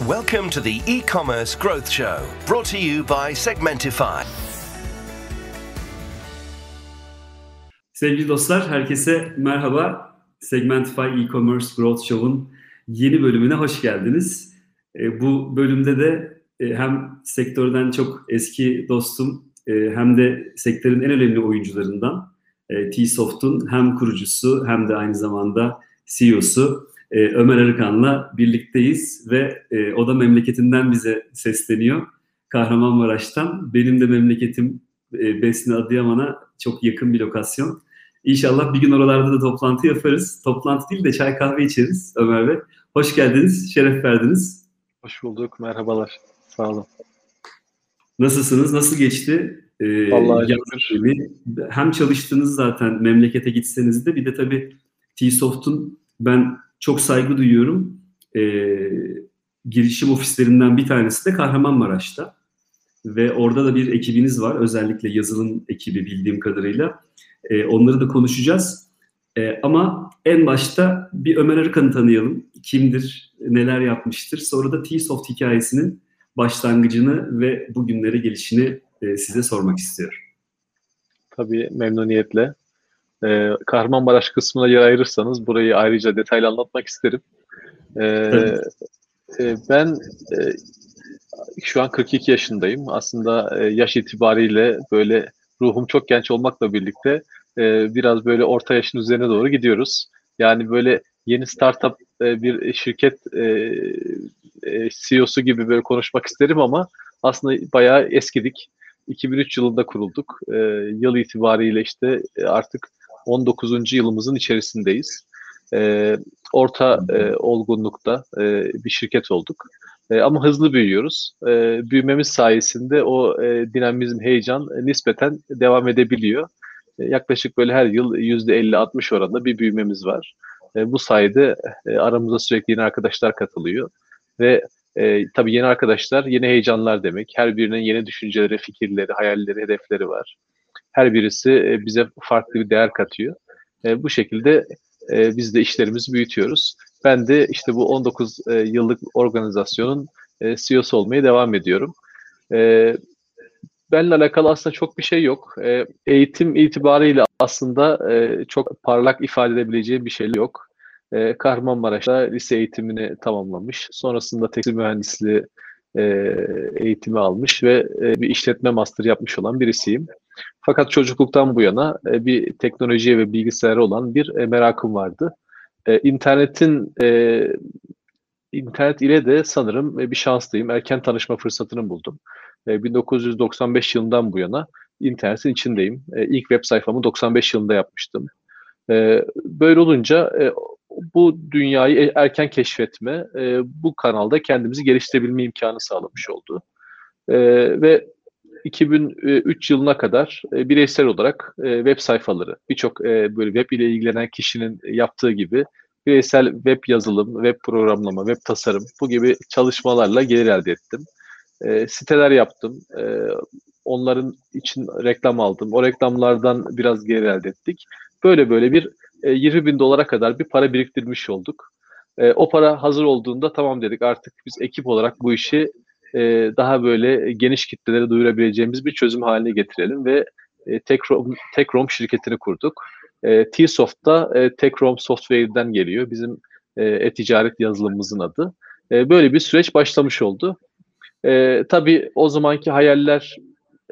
Welcome to the e-commerce growth show, brought to you by Segmentify. Sevgili dostlar, herkese merhaba. Segmentify e-commerce growth show'un yeni bölümüne hoş geldiniz. E, bu bölümde de e, hem sektörden çok eski dostum e, hem de sektörün en önemli oyuncularından T-Soft'un hem kurucusu hem de aynı zamanda CEO'su e, Ömer Arıkan'la birlikteyiz ve e, o da memleketinden bize sesleniyor. Kahramanmaraş'tan. Benim de memleketim e, Besni Adıyaman'a çok yakın bir lokasyon. İnşallah bir gün oralarda da toplantı yaparız. Toplantı değil de çay kahve içeriz Ömer Bey. Hoş geldiniz, şeref verdiniz. Hoş bulduk, merhabalar. Sağ olun. Nasılsınız, nasıl geçti? Ee, Vallahi hem çalıştığınız zaten memlekete gitseniz de bir de tabii T-Soft'un ben çok saygı duyuyorum. Ee, girişim ofislerinden bir tanesi de Kahramanmaraş'ta. Ve orada da bir ekibiniz var. Özellikle yazılım ekibi bildiğim kadarıyla. Ee, onları da konuşacağız. Ee, ama en başta bir Ömer Arıkan'ı tanıyalım. Kimdir, neler yapmıştır. Sonra da T-Soft hikayesinin başlangıcını ve bugünlere gelişini e, size sormak istiyorum. Tabii memnuniyetle. Ee, Kahramanmaraş kısmına yer ayırırsanız burayı ayrıca detaylı anlatmak isterim. Ee, e, ben e, şu an 42 yaşındayım. Aslında e, yaş itibariyle böyle ruhum çok genç olmakla birlikte e, biraz böyle orta yaşın üzerine doğru gidiyoruz. Yani böyle yeni startup e, bir şirket e, e, CEO'su gibi böyle konuşmak isterim ama aslında bayağı eskidik. 2003 yılında kurulduk. E, yıl itibariyle işte e, artık 19. yılımızın içerisindeyiz. E, orta e, olgunlukta e, bir şirket olduk. E, ama hızlı büyüyoruz. E, büyümemiz sayesinde o e, dinamizm, heyecan e, nispeten devam edebiliyor. E, yaklaşık böyle her yıl %50-60 oranında bir büyümemiz var. E, bu sayede e, aramıza sürekli yeni arkadaşlar katılıyor. Ve e, tabii yeni arkadaşlar, yeni heyecanlar demek. Her birinin yeni düşünceleri, fikirleri, hayalleri, hedefleri var. Her birisi e, bize farklı bir değer katıyor. E, bu şekilde e, biz de işlerimizi büyütüyoruz. Ben de işte bu 19 e, yıllık organizasyonun CEO'su olmaya devam ediyorum. Benle alakalı aslında çok bir şey yok. Eğitim itibariyle aslında çok parlak ifade edebileceğim bir şey yok. Kahramanmaraş'ta lise eğitimini tamamlamış. Sonrasında tekstil mühendisliği eğitimi almış ve bir işletme master yapmış olan birisiyim. Fakat çocukluktan bu yana e, bir teknolojiye ve bilgisayara olan bir e, merakım vardı. E, internetin e, internet ile de sanırım e, bir şanslıyım. Erken tanışma fırsatını buldum. E, 1995 yılından bu yana internetin içindeyim. E, ilk web sayfamı 95 yılında yapmıştım. E, böyle olunca e, bu dünyayı e, erken keşfetme, e, bu kanalda kendimizi geliştirebilme imkanı sağlamış oldu. E, ve 2003 yılına kadar e, bireysel olarak e, web sayfaları, birçok e, böyle web ile ilgilenen kişinin yaptığı gibi bireysel web yazılım, web programlama, web tasarım bu gibi çalışmalarla gelir elde ettim. Siteler yaptım. Onların için reklam aldım. O reklamlardan biraz gelir elde ettik. Böyle böyle bir e, 20 bin dolara kadar bir para biriktirmiş olduk. O para hazır olduğunda tamam dedik artık biz ekip olarak bu işi e, daha böyle geniş kitlelere duyurabileceğimiz bir çözüm haline getirelim ve e, Tekrom, Tekrom şirketini kurduk. E, T-Soft'ta e, Tekrom Software'den geliyor. Bizim e, e-ticaret yazılımımızın adı. E, böyle bir süreç başlamış oldu. E, tabii o zamanki hayaller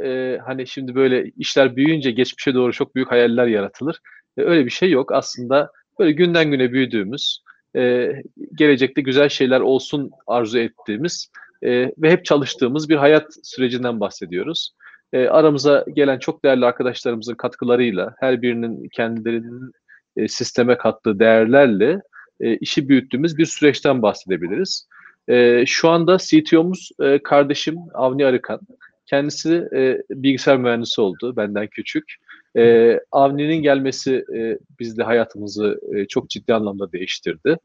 e, hani şimdi böyle işler büyüyünce geçmişe doğru çok büyük hayaller yaratılır. E, öyle bir şey yok. Aslında böyle günden güne büyüdüğümüz, e, gelecekte güzel şeyler olsun arzu ettiğimiz e, ve hep çalıştığımız bir hayat sürecinden bahsediyoruz. E, aramıza gelen çok değerli arkadaşlarımızın katkılarıyla, her birinin kendilerinin e, sisteme kattığı değerlerle e, işi büyüttüğümüz bir süreçten bahsedebiliriz. E, şu anda CTO'muz e, kardeşim Avni Arıkan. Kendisi e, bilgisayar mühendisi oldu, benden küçük. E, Avni'nin gelmesi e, bizde hayatımızı e, çok ciddi anlamda değiştirdi.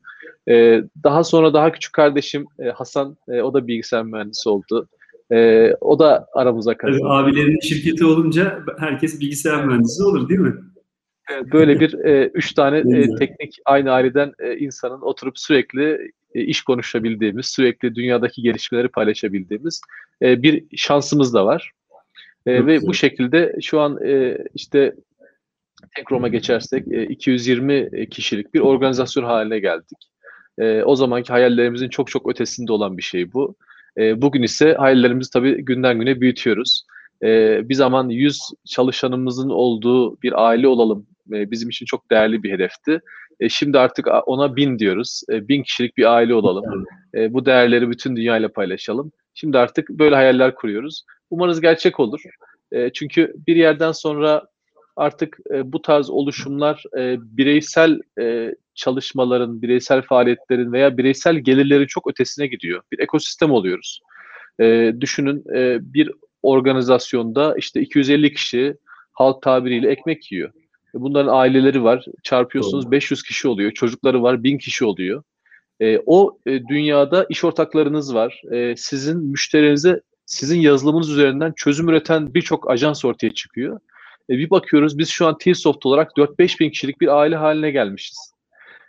E, daha sonra daha küçük kardeşim e, Hasan, e, o da bilgisayar mühendisi oldu. E, o da aramıza katıldı. Evet, abilerin şirketi olunca herkes bilgisayar mühendisi olur değil mi? Böyle bir e, üç tane e, teknik aynı aileden e, insanın oturup sürekli e, iş konuşabildiğimiz, sürekli dünyadaki gelişmeleri paylaşabildiğimiz e, bir şansımız da var. E, ve bu şekilde şu an e, işte Tekrom'a geçersek e, 220 kişilik bir organizasyon haline geldik. E, o zamanki hayallerimizin çok çok ötesinde olan bir şey bu. E, bugün ise hayallerimizi tabii günden güne büyütüyoruz. E, bir zaman 100 çalışanımızın olduğu bir aile olalım. E, bizim için çok değerli bir hedefti. E, şimdi artık ona bin diyoruz. E, bin kişilik bir aile olalım. E, bu değerleri bütün dünyayla paylaşalım. Şimdi artık böyle hayaller kuruyoruz. Umarız gerçek olur. E, çünkü bir yerden sonra artık e, bu tarz oluşumlar e, bireysel e, çalışmaların, bireysel faaliyetlerin veya bireysel gelirlerin çok ötesine gidiyor. Bir ekosistem oluyoruz. E, düşünün e, bir organizasyonda işte 250 kişi halk tabiriyle ekmek yiyor. E, bunların aileleri var. Çarpıyorsunuz Doğru. 500 kişi oluyor. Çocukları var 1000 kişi oluyor. E, o e, dünyada iş ortaklarınız var. E, sizin müşterinize sizin yazılımınız üzerinden çözüm üreten birçok ajans ortaya çıkıyor. E, bir bakıyoruz biz şu an T-Soft olarak 4-5 bin kişilik bir aile haline gelmişiz.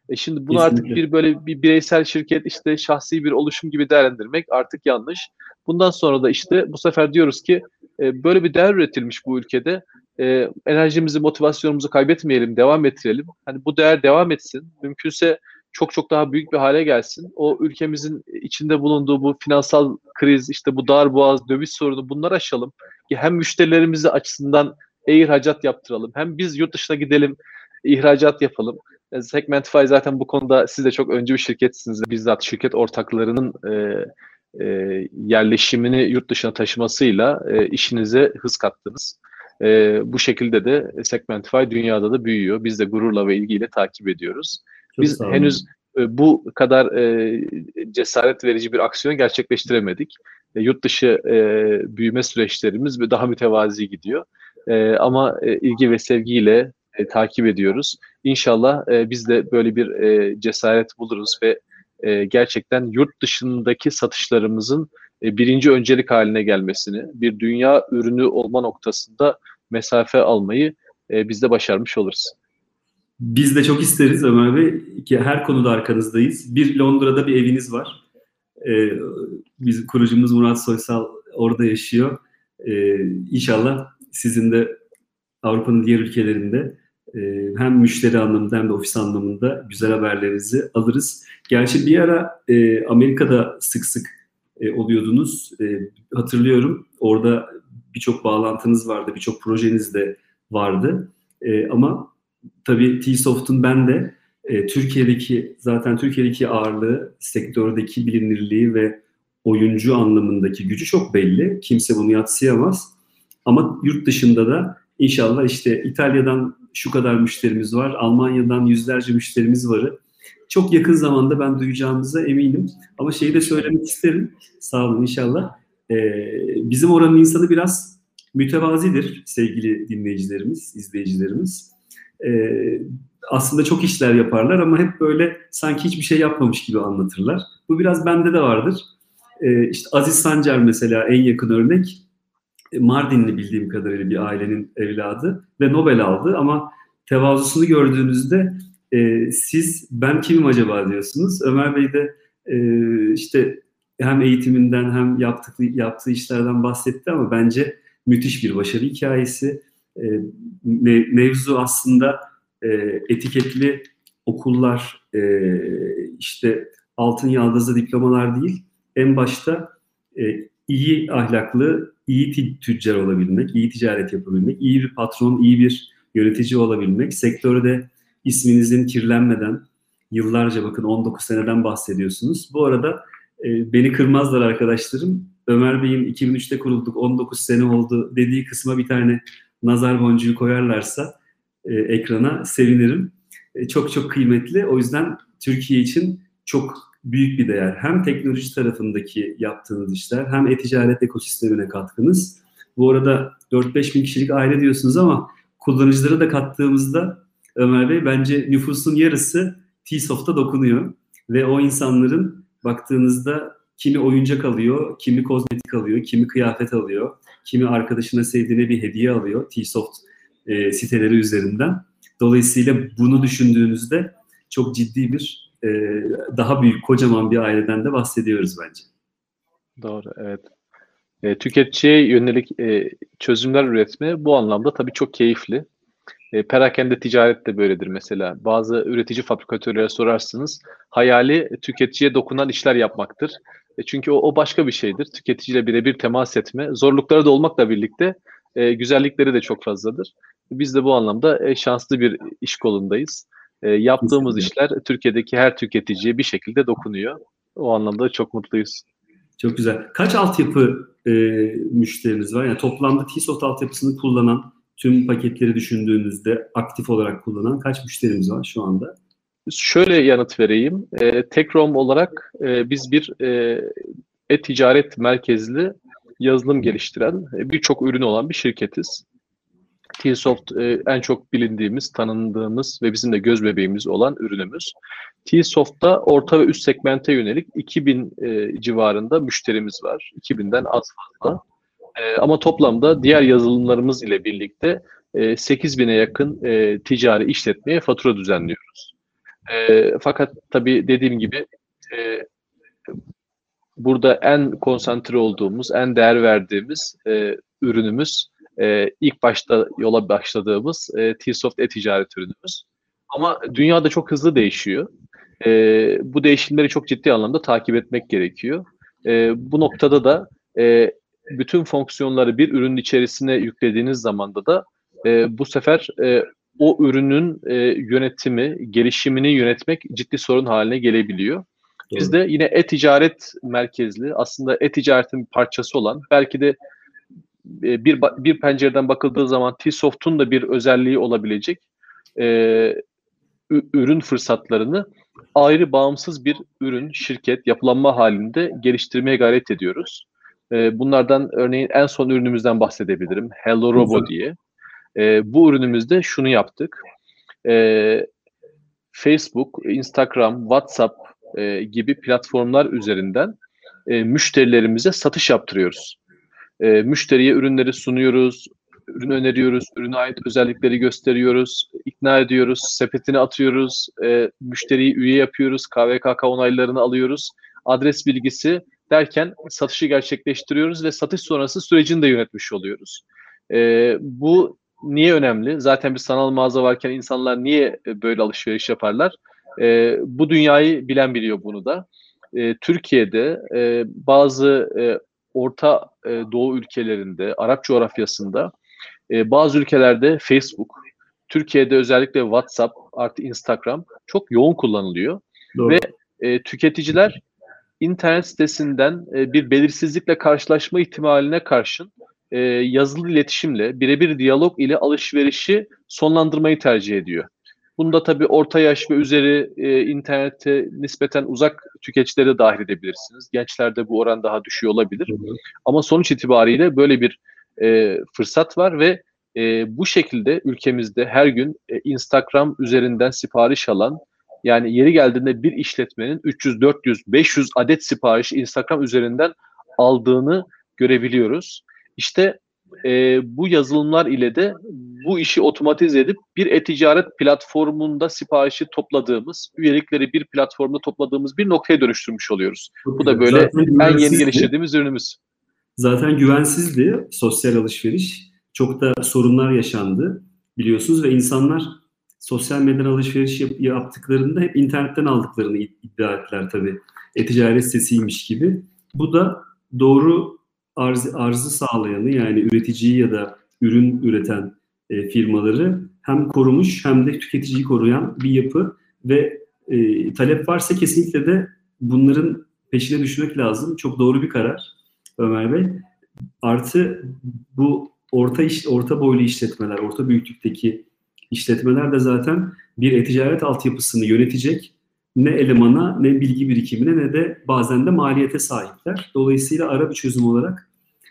E şimdi bunu Kesinlikle. artık bir böyle bir bireysel şirket işte şahsi bir oluşum gibi değerlendirmek artık yanlış. Bundan sonra da işte bu sefer diyoruz ki e, böyle bir değer üretilmiş bu ülkede. E, enerjimizi, motivasyonumuzu kaybetmeyelim, devam ettirelim. Hani bu değer devam etsin. Mümkünse çok çok daha büyük bir hale gelsin. O ülkemizin içinde bulunduğu bu finansal kriz, işte bu dar boğaz, döviz sorunu bunları aşalım. Hem müşterilerimizi açısından e-ihracat yaptıralım. Hem biz yurt dışına gidelim, ihracat yapalım. E, Segmentify zaten bu konuda siz de çok öncü bir şirketsiniz. Bizzat şirket ortaklarının e, e, yerleşimini yurt dışına taşımasıyla e, işinize hız kattınız. E, bu şekilde de Segmentify dünyada da büyüyor. Biz de gururla ve ilgiyle takip ediyoruz. Çok Biz henüz e, bu kadar e, cesaret verici bir aksiyon gerçekleştiremedik. E, yurt dışı e, büyüme süreçlerimiz daha mütevazi gidiyor. E, ama e, ilgi ve sevgiyle e, takip ediyoruz. İnşallah e, biz de böyle bir e, cesaret buluruz ve e, gerçekten yurt dışındaki satışlarımızın e, birinci öncelik haline gelmesini, bir dünya ürünü olma noktasında mesafe almayı e, biz de başarmış oluruz. Biz de çok isteriz Ömer Bey ki her konuda arkanızdayız. Bir Londra'da bir eviniz var. Ee, bizim kurucumuz Murat Soysal orada yaşıyor. Ee, inşallah sizin de Avrupa'nın diğer ülkelerinde e, hem müşteri anlamında hem de ofis anlamında güzel haberlerinizi alırız. Gerçi bir ara e, Amerika'da sık sık e, oluyordunuz. E, hatırlıyorum orada birçok bağlantınız vardı, birçok projeniz de vardı. E, ama tabii T-Soft'un ben de e, Türkiye'deki zaten Türkiye'deki ağırlığı, sektördeki bilinirliği ve oyuncu anlamındaki gücü çok belli. Kimse bunu yatsıyamaz. Ama yurt dışında da inşallah işte İtalya'dan şu kadar müşterimiz var, Almanya'dan yüzlerce müşterimiz var. Çok yakın zamanda ben duyacağımıza eminim. Ama şeyi de söylemek isterim. Sağ olun inşallah. Ee, bizim oranın insanı biraz mütevazidir sevgili dinleyicilerimiz, izleyicilerimiz. Ee, aslında çok işler yaparlar ama hep böyle sanki hiçbir şey yapmamış gibi anlatırlar. Bu biraz bende de vardır. Ee, işte Aziz Sancar mesela en yakın örnek e, Mardinli bildiğim kadarıyla bir ailenin evladı ve Nobel aldı ama tevazusunu gördüğünüzde e, siz ben kimim acaba diyorsunuz. Ömer Bey de e, işte hem eğitiminden hem yaptığı, yaptığı işlerden bahsetti ama bence müthiş bir başarı hikayesi. E, mevzu aslında e, etiketli okullar, e, işte altın yaldızlı diplomalar değil, en başta e, iyi ahlaklı, iyi tüccar olabilmek, iyi ticaret yapabilmek, iyi bir patron, iyi bir yönetici olabilmek, sektörde isminizin kirlenmeden yıllarca bakın 19 seneden bahsediyorsunuz. Bu arada e, beni kırmazlar arkadaşlarım. Ömer Bey'in 2003'te kurulduk 19 sene oldu dediği kısma bir tane nazar boncuğu koyarlarsa e, ekrana sevinirim. E, çok çok kıymetli. O yüzden Türkiye için çok büyük bir değer. Hem teknoloji tarafındaki yaptığınız işler hem e-ticaret ekosistemine katkınız. Bu arada 4-5 bin kişilik aile diyorsunuz ama kullanıcıları da kattığımızda Ömer Bey bence nüfusun yarısı T-Soft'a dokunuyor. Ve o insanların baktığınızda kimi oyuncak alıyor, kimi kozmetik alıyor, kimi kıyafet alıyor, kimi arkadaşına sevdiğine bir hediye alıyor T-Soft e, siteleri üzerinden. Dolayısıyla bunu düşündüğünüzde çok ciddi bir e, daha büyük, kocaman bir aileden de bahsediyoruz bence. Doğru, evet. E, tüketiciye yönelik e, çözümler üretme bu anlamda tabii çok keyifli. E, perakende ticaret de böyledir mesela. Bazı üretici fabrikatörlere sorarsınız. Hayali tüketiciye dokunan işler yapmaktır. E, çünkü o, o başka bir şeydir. Tüketiciyle birebir temas etme. Zorlukları da olmakla birlikte e, güzellikleri de çok fazladır. Biz de bu anlamda e, şanslı bir iş kolundayız. E, yaptığımız işler Türkiye'deki her tüketiciye bir şekilde dokunuyor. O anlamda çok mutluyuz. Çok güzel. Kaç altyapı e, müşteriniz var? Yani toplamda T-Soft altyapısını kullanan, tüm paketleri düşündüğünüzde aktif olarak kullanan kaç müşterimiz var şu anda? Şöyle yanıt vereyim. E, Tekrom olarak e, biz bir e, e-ticaret merkezli yazılım geliştiren e, birçok ürün olan bir şirketiz. T-Soft e, en çok bilindiğimiz, tanındığımız ve bizim de göz bebeğimiz olan ürünümüz. T-Soft'ta orta ve üst segmente yönelik 2000 e, civarında müşterimiz var. 2000'den az fazla. E, ama toplamda diğer yazılımlarımız ile birlikte e, 8000'e yakın e, ticari işletmeye fatura düzenliyoruz. E, fakat tabii dediğim gibi e, burada en konsantre olduğumuz, en değer verdiğimiz ürünümüz ilk başta yola başladığımız T-Soft e-ticaret ürünümüz. Ama dünyada çok hızlı değişiyor. Bu değişimleri çok ciddi anlamda takip etmek gerekiyor. Bu noktada da bütün fonksiyonları bir ürünün içerisine yüklediğiniz zamanda da e, bu sefer e, o ürünün e, yönetimi, gelişimini yönetmek ciddi sorun haline gelebiliyor. Doğru. Biz de yine e-ticaret merkezli, aslında e-ticaretin bir parçası olan, belki de e, bir bir pencereden bakıldığı zaman T-Soft'un da bir özelliği olabilecek e, ürün fırsatlarını ayrı bağımsız bir ürün, şirket, yapılanma halinde geliştirmeye gayret ediyoruz. E, bunlardan örneğin en son ürünümüzden bahsedebilirim. Hello Robo diye. E, bu ürünümüzde şunu yaptık. E, Facebook, Instagram, WhatsApp e, gibi platformlar üzerinden e, müşterilerimize satış yaptırıyoruz. E, müşteriye ürünleri sunuyoruz, ürün öneriyoruz, ürüne ait özellikleri gösteriyoruz, ikna ediyoruz, sepetini atıyoruz, e, müşteriyi üye yapıyoruz, KVKK onaylarını alıyoruz, adres bilgisi derken satışı gerçekleştiriyoruz ve satış sonrası sürecini de yönetmiş oluyoruz. E, bu niye önemli? Zaten bir sanal mağaza varken insanlar niye böyle alışveriş yaparlar? E, bu dünyayı bilen biliyor bunu da. E, Türkiye'de e, bazı e, Orta e, Doğu ülkelerinde, Arap coğrafyasında e, bazı ülkelerde Facebook, Türkiye'de özellikle WhatsApp artı Instagram çok yoğun kullanılıyor. Doğru. Ve e, tüketiciler internet sitesinden e, bir belirsizlikle karşılaşma ihtimaline karşın e, yazılı iletişimle, birebir diyalog ile alışverişi sonlandırmayı tercih ediyor. Bunda tabii orta yaş ve üzeri e, internete nispeten uzak tüketicileri de dahil edebilirsiniz. Gençlerde bu oran daha düşüyor olabilir. Ama sonuç itibariyle böyle bir e, fırsat var ve e, bu şekilde ülkemizde her gün e, Instagram üzerinden sipariş alan yani yeri geldiğinde bir işletmenin 300, 400, 500 adet sipariş Instagram üzerinden aldığını görebiliyoruz. İşte e, bu yazılımlar ile de bu işi otomatize edip bir e-ticaret platformunda siparişi topladığımız, üyelikleri bir platformda topladığımız bir noktaya dönüştürmüş oluyoruz. Çok bu da böyle en yeni geliştirdiğimiz ürünümüz. Zaten güvensizdi sosyal alışveriş. Çok da sorunlar yaşandı biliyorsunuz ve insanlar sosyal medyadan alışveriş yap- yaptıklarında hep internetten aldıklarını iddia ettiler tabii. E-ticaret sitesiymiş gibi. Bu da doğru arz, arzı sağlayanı yani üreticiyi ya da ürün üreten e, firmaları hem korumuş hem de tüketiciyi koruyan bir yapı ve e, talep varsa kesinlikle de bunların peşine düşmek lazım. Çok doğru bir karar Ömer Bey. Artı bu orta iş, orta boylu işletmeler, orta büyüklükteki işletmeler de zaten bir e-ticaret altyapısını yönetecek ne elemana, ne bilgi birikimine ne de bazen de maliyete sahipler. Dolayısıyla ara bir çözüm olarak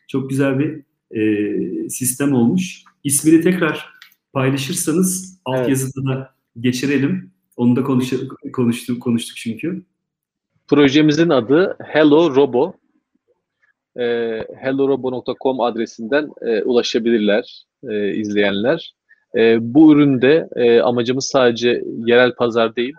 çok güzel bir e, sistem olmuş. İsmini tekrar paylaşırsanız alt evet. da geçirelim. Onu da konuş, konuştuk, konuştuk çünkü. Projemizin adı Hello Robo. E, hellorobo.com adresinden e, ulaşabilirler e, izleyenler. E, bu üründe e, amacımız sadece yerel pazar değil,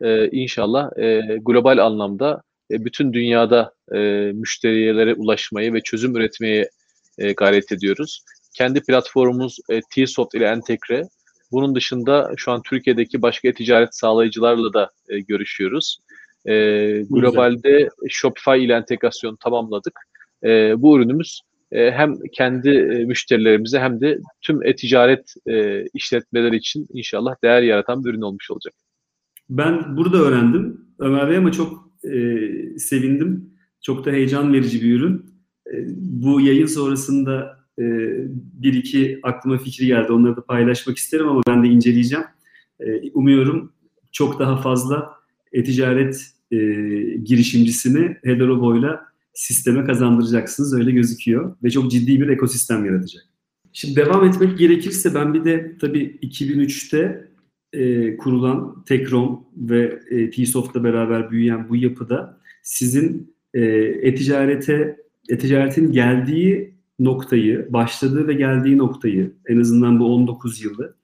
e, inşallah e, global anlamda e, bütün dünyada e, müşterilere ulaşmayı ve çözüm üretmeye e, gayret ediyoruz. Kendi platformumuz e, T-Soft ile entegre. Bunun dışında şu an Türkiye'deki başka e-ticaret sağlayıcılarla da e, görüşüyoruz. E, globalde Shopify ile entegrasyon tamamladık. E, bu ürünümüz e, hem kendi e, müşterilerimize hem de tüm e-ticaret e, işletmeleri için inşallah değer yaratan bir ürün olmuş olacak. Ben burada öğrendim Ömer Bey ama çok e, sevindim. Çok da heyecan verici bir ürün. E, bu yayın sonrasında e, bir iki aklıma fikri geldi. Onları da paylaşmak isterim ama ben de inceleyeceğim. E, umuyorum çok daha fazla e-ticaret e, girişimcisini Hederobo'yla sisteme kazandıracaksınız. Öyle gözüküyor. Ve çok ciddi bir ekosistem yaratacak. Şimdi devam etmek gerekirse ben bir de tabii 2003'te e, kurulan Tekrom ve e, T-Soft'la beraber büyüyen bu yapıda sizin e, e-ticarete e-ticaretin geldiği noktayı, başladığı ve geldiği noktayı en azından bu 19 yılı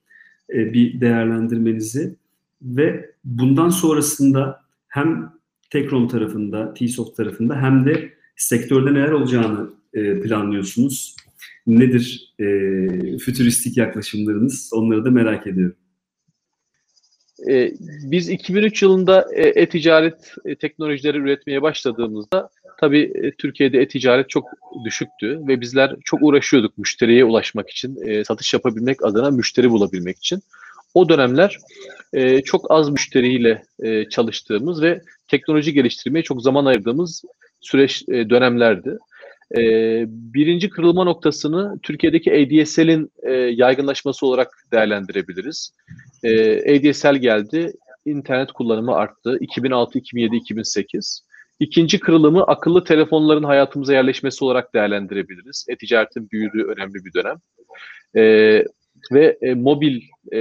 e, bir değerlendirmenizi ve bundan sonrasında hem Tekrom tarafında, T-Soft tarafında hem de sektörde neler olacağını e, planlıyorsunuz. Nedir e, fütüristik yaklaşımlarınız? Onları da merak ediyorum. E, biz 2003 yılında e, e-ticaret e, teknolojileri üretmeye başladığımızda tabii e, Türkiye'de e-ticaret çok düşüktü ve bizler çok uğraşıyorduk müşteriye ulaşmak için, e, satış yapabilmek adına müşteri bulabilmek için. O dönemler e, çok az müşteriyle e, çalıştığımız ve teknoloji geliştirmeye çok zaman ayırdığımız süreç e, dönemlerdi. E, birinci kırılma noktasını Türkiye'deki ADSL'in e, yaygınlaşması olarak değerlendirebiliriz. E, ADSL geldi, internet kullanımı arttı. 2006, 2007, 2008. İkinci kırılımı akıllı telefonların hayatımıza yerleşmesi olarak değerlendirebiliriz. E-ticaretin büyüdüğü önemli bir dönem. E, ve e, mobil e,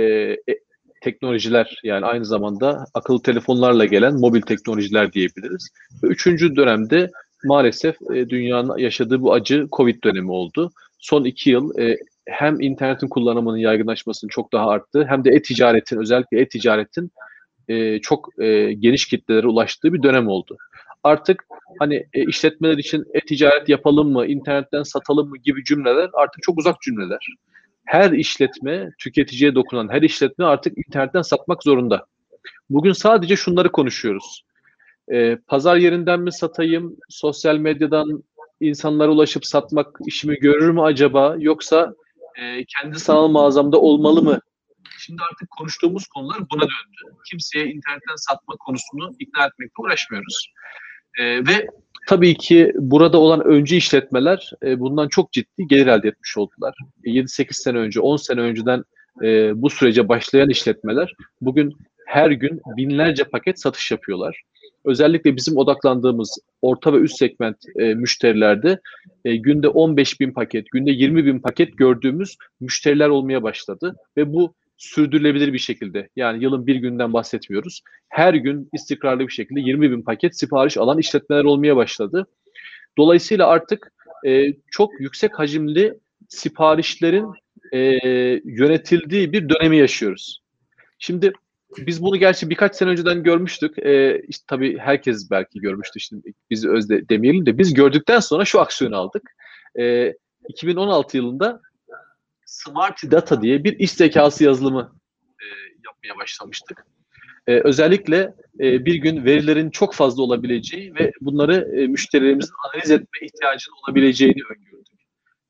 teknolojiler yani aynı zamanda akıllı telefonlarla gelen mobil teknolojiler diyebiliriz. Ve üçüncü dönemde maalesef e, dünyanın yaşadığı bu acı Covid dönemi oldu. Son iki yıl e, hem internetin kullanımının yaygınlaşmasının çok daha arttığı hem de e-ticaretin özellikle e-ticaretin e, çok e, geniş kitlelere ulaştığı bir dönem oldu. Artık hani e, işletmeler için e-ticaret yapalım mı, internetten satalım mı gibi cümleler artık çok uzak cümleler. Her işletme, tüketiciye dokunan her işletme artık internetten satmak zorunda. Bugün sadece şunları konuşuyoruz. E, pazar yerinden mi satayım, sosyal medyadan insanlara ulaşıp satmak işimi görür mü acaba yoksa e, kendi sanal mağazamda olmalı mı? Şimdi artık konuştuğumuz konular buna döndü. Kimseye internetten satma konusunu ikna etmekle uğraşmıyoruz. E, ve tabii ki burada olan öncü işletmeler e, bundan çok ciddi gelir elde etmiş oldular. 7-8 sene önce, 10 sene önceden e, bu sürece başlayan işletmeler bugün her gün binlerce paket satış yapıyorlar özellikle bizim odaklandığımız orta ve üst segment e, müşterilerde e, günde 15 bin paket, günde 20 bin paket gördüğümüz müşteriler olmaya başladı ve bu sürdürülebilir bir şekilde yani yılın bir günden bahsetmiyoruz. Her gün istikrarlı bir şekilde 20 bin paket sipariş alan işletmeler olmaya başladı. Dolayısıyla artık e, çok yüksek hacimli siparişlerin e, yönetildiği bir dönemi yaşıyoruz. Şimdi biz bunu gerçi birkaç sene önceden görmüştük. Ee, işte tabii herkes belki görmüştü. Şimdi biz özde demeyelim de biz gördükten sonra şu aksiyonu aldık. Ee, 2016 yılında Smart Data diye bir iş zekası yazılımı e, yapmaya başlamıştık. Ee, özellikle e, bir gün verilerin çok fazla olabileceği ve bunları e, müşterilerimizin analiz etme ihtiyacının olabileceğini öngördük.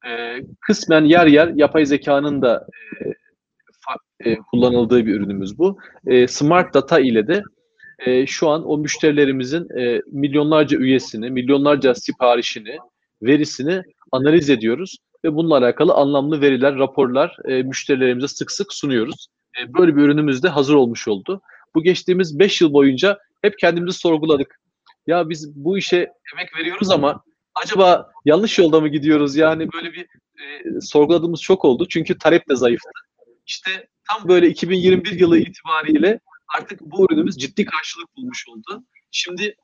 E, kısmen yer yer yapay zekanın da e, e, kullanıldığı bir ürünümüz bu. E, Smart Data ile de e, şu an o müşterilerimizin e, milyonlarca üyesini, milyonlarca siparişini, verisini analiz ediyoruz ve bununla alakalı anlamlı veriler, raporlar e, müşterilerimize sık sık sunuyoruz. E, böyle bir ürünümüz de hazır olmuş oldu. Bu geçtiğimiz 5 yıl boyunca hep kendimizi sorguladık. Ya biz bu işe emek veriyoruz ama acaba yanlış yolda mı gidiyoruz? Yani böyle bir e, sorguladığımız çok oldu. Çünkü talep de zayıftı. İşte tam böyle 2021 yılı itibariyle artık bu ürünümüz ciddi karşılık bulmuş oldu. Şimdi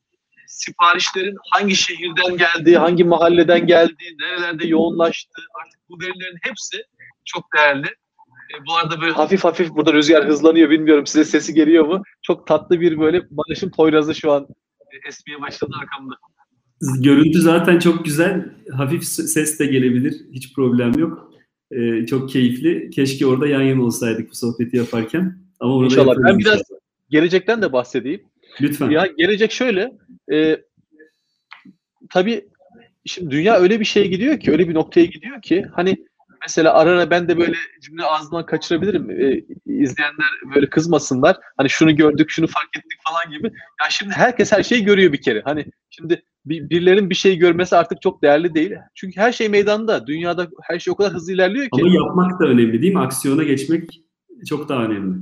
siparişlerin hangi şehirden geldiği, hangi mahalleden geldiği, nerelerde yoğunlaştığı artık bu verilerin hepsi çok değerli. E, bu arada böyle hafif hafif burada rüzgar hızlanıyor bilmiyorum size sesi geliyor mu? Çok tatlı bir böyle Barış'ın Poyraz'ı şu an e, esmeye başladı arkamda. Görüntü zaten çok güzel. Hafif ses de gelebilir. Hiç problem yok. Ee, çok keyifli. Keşke orada yan yana olsaydık bu sohbeti yaparken. Ama orada İnşallah. Ben biraz gelecekten de bahsedeyim. Lütfen. Ya gelecek şöyle. E, tabii şimdi dünya öyle bir şeye gidiyor ki, öyle bir noktaya gidiyor ki hani mesela ara ara ben de böyle cümle ağzından kaçırabilirim. E, izleyenler böyle kızmasınlar. Hani şunu gördük, şunu fark ettik falan gibi. Ya şimdi herkes her şeyi görüyor bir kere. Hani şimdi bir, birilerinin bir şey görmesi artık çok değerli değil. Çünkü her şey meydanda. Dünyada her şey o kadar hızlı ilerliyor ki. Ama yapmak da önemli değil mi? Aksiyona geçmek çok daha önemli.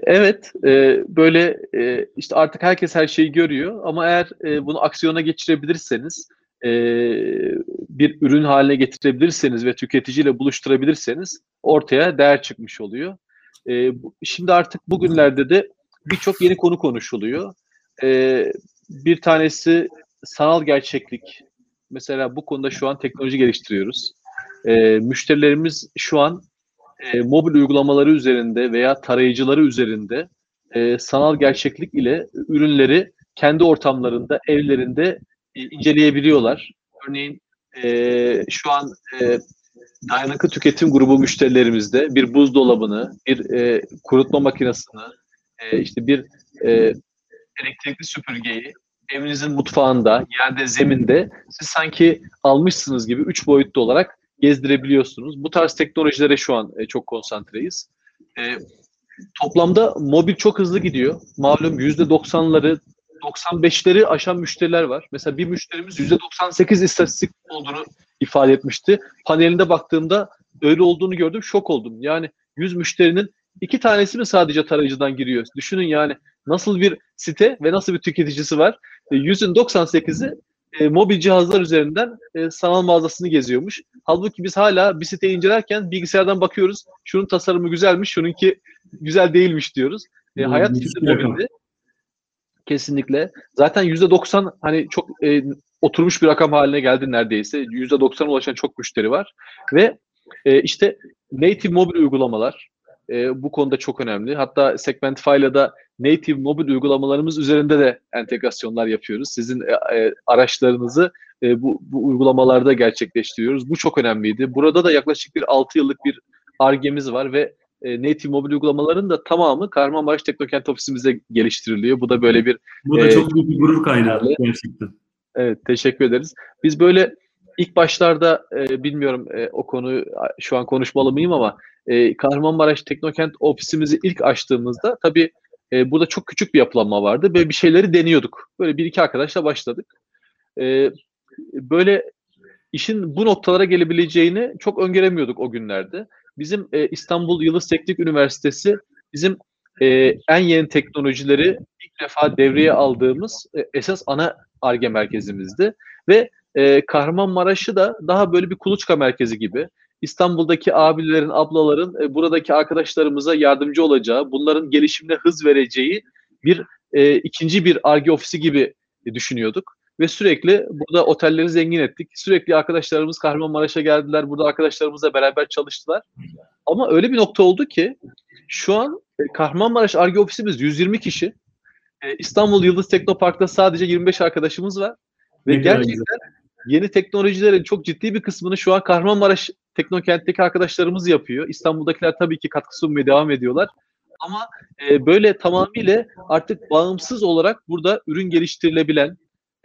Evet, e, böyle e, işte artık herkes her şeyi görüyor ama eğer e, bunu aksiyona geçirebilirseniz, e, bir ürün haline getirebilirseniz ve tüketiciyle buluşturabilirseniz ortaya değer çıkmış oluyor. E, şimdi artık bugünlerde de birçok yeni konu konuşuluyor. E, bir tanesi sanal gerçeklik. Mesela bu konuda şu an teknoloji geliştiriyoruz. E, müşterilerimiz şu an e, mobil uygulamaları üzerinde veya tarayıcıları üzerinde e, sanal gerçeklik ile ürünleri kendi ortamlarında, evlerinde e, inceleyebiliyorlar. Örneğin e, şu an e, dayanıklı tüketim grubu müşterilerimizde bir buzdolabını, bir e, kurutma makinesini, e, işte bir e, elektrikli süpürgeyi evinizin mutfağında, yerde, zeminde siz sanki almışsınız gibi üç boyutlu olarak gezdirebiliyorsunuz. Bu tarz teknolojilere şu an e, çok konsantreyiz. E, toplamda mobil çok hızlı gidiyor. Malum %90'ları 95'leri aşan müşteriler var. Mesela bir müşterimiz %98 istatistik olduğunu ifade etmişti. Panelinde baktığımda öyle olduğunu gördüm. Şok oldum. Yani 100 müşterinin iki tanesi mi sadece tarayıcıdan giriyor? Düşünün yani nasıl bir site ve nasıl bir tüketicisi var. E, 100'ün 98'i e, mobil cihazlar üzerinden e, sanal mağazasını geziyormuş. Halbuki biz hala bir siteyi incelerken bilgisayardan bakıyoruz. Şunun tasarımı güzelmiş, şununki güzel değilmiş diyoruz. E, hayat şimdi mobilde. Kesinlikle. Zaten %90 hani çok e, oturmuş bir rakam haline geldi neredeyse. %90 ulaşan çok müşteri var. Ve e, işte native mobil uygulamalar e, bu konuda çok önemli. Hatta Segmentify'la da native mobil uygulamalarımız üzerinde de entegrasyonlar yapıyoruz. Sizin e, e, araçlarınızı e, bu, bu uygulamalarda gerçekleştiriyoruz. Bu çok önemliydi. Burada da yaklaşık bir 6 yıllık bir argemiz var ve e, native mobil uygulamaların da tamamı Kahramanmaraş Teknokent ofisimizde geliştiriliyor. Bu da böyle bir... Bu da e, çok büyük bir gurur kaynağı gerçekten. Evet, teşekkür ederiz. Biz böyle ilk başlarda e, bilmiyorum e, o konu şu an konuşmalı mıyım ama e, Kahramanmaraş Teknokent ofisimizi ilk açtığımızda tabii e, burada çok küçük bir yapılanma vardı ve bir şeyleri deniyorduk. Böyle bir iki arkadaşla başladık. E, böyle işin bu noktalara gelebileceğini çok öngöremiyorduk o günlerde. Bizim e, İstanbul Yıldız Teknik Üniversitesi bizim e, en yeni teknolojileri ilk defa devreye aldığımız e, esas ana ARGE merkezimizdi. Ve e, Kahramanmaraş'ı da daha böyle bir kuluçka merkezi gibi İstanbul'daki abilerin, ablaların e, buradaki arkadaşlarımıza yardımcı olacağı, bunların gelişimine hız vereceği bir e, ikinci bir ARGE ofisi gibi e, düşünüyorduk. Ve sürekli burada otelleri zengin ettik. Sürekli arkadaşlarımız Kahramanmaraş'a geldiler. Burada arkadaşlarımızla beraber çalıştılar. Ama öyle bir nokta oldu ki şu an e, Kahramanmaraş ARGE ofisimiz 120 kişi. E, İstanbul Yıldız Teknopark'ta sadece 25 arkadaşımız var. Ve gerçekten yeni teknolojilerin çok ciddi bir kısmını şu an Kahramanmaraş Teknokent'teki arkadaşlarımız yapıyor. İstanbul'dakiler tabii ki katkı sunmaya devam ediyorlar. Ama e, böyle tamamıyla artık bağımsız olarak burada ürün geliştirilebilen,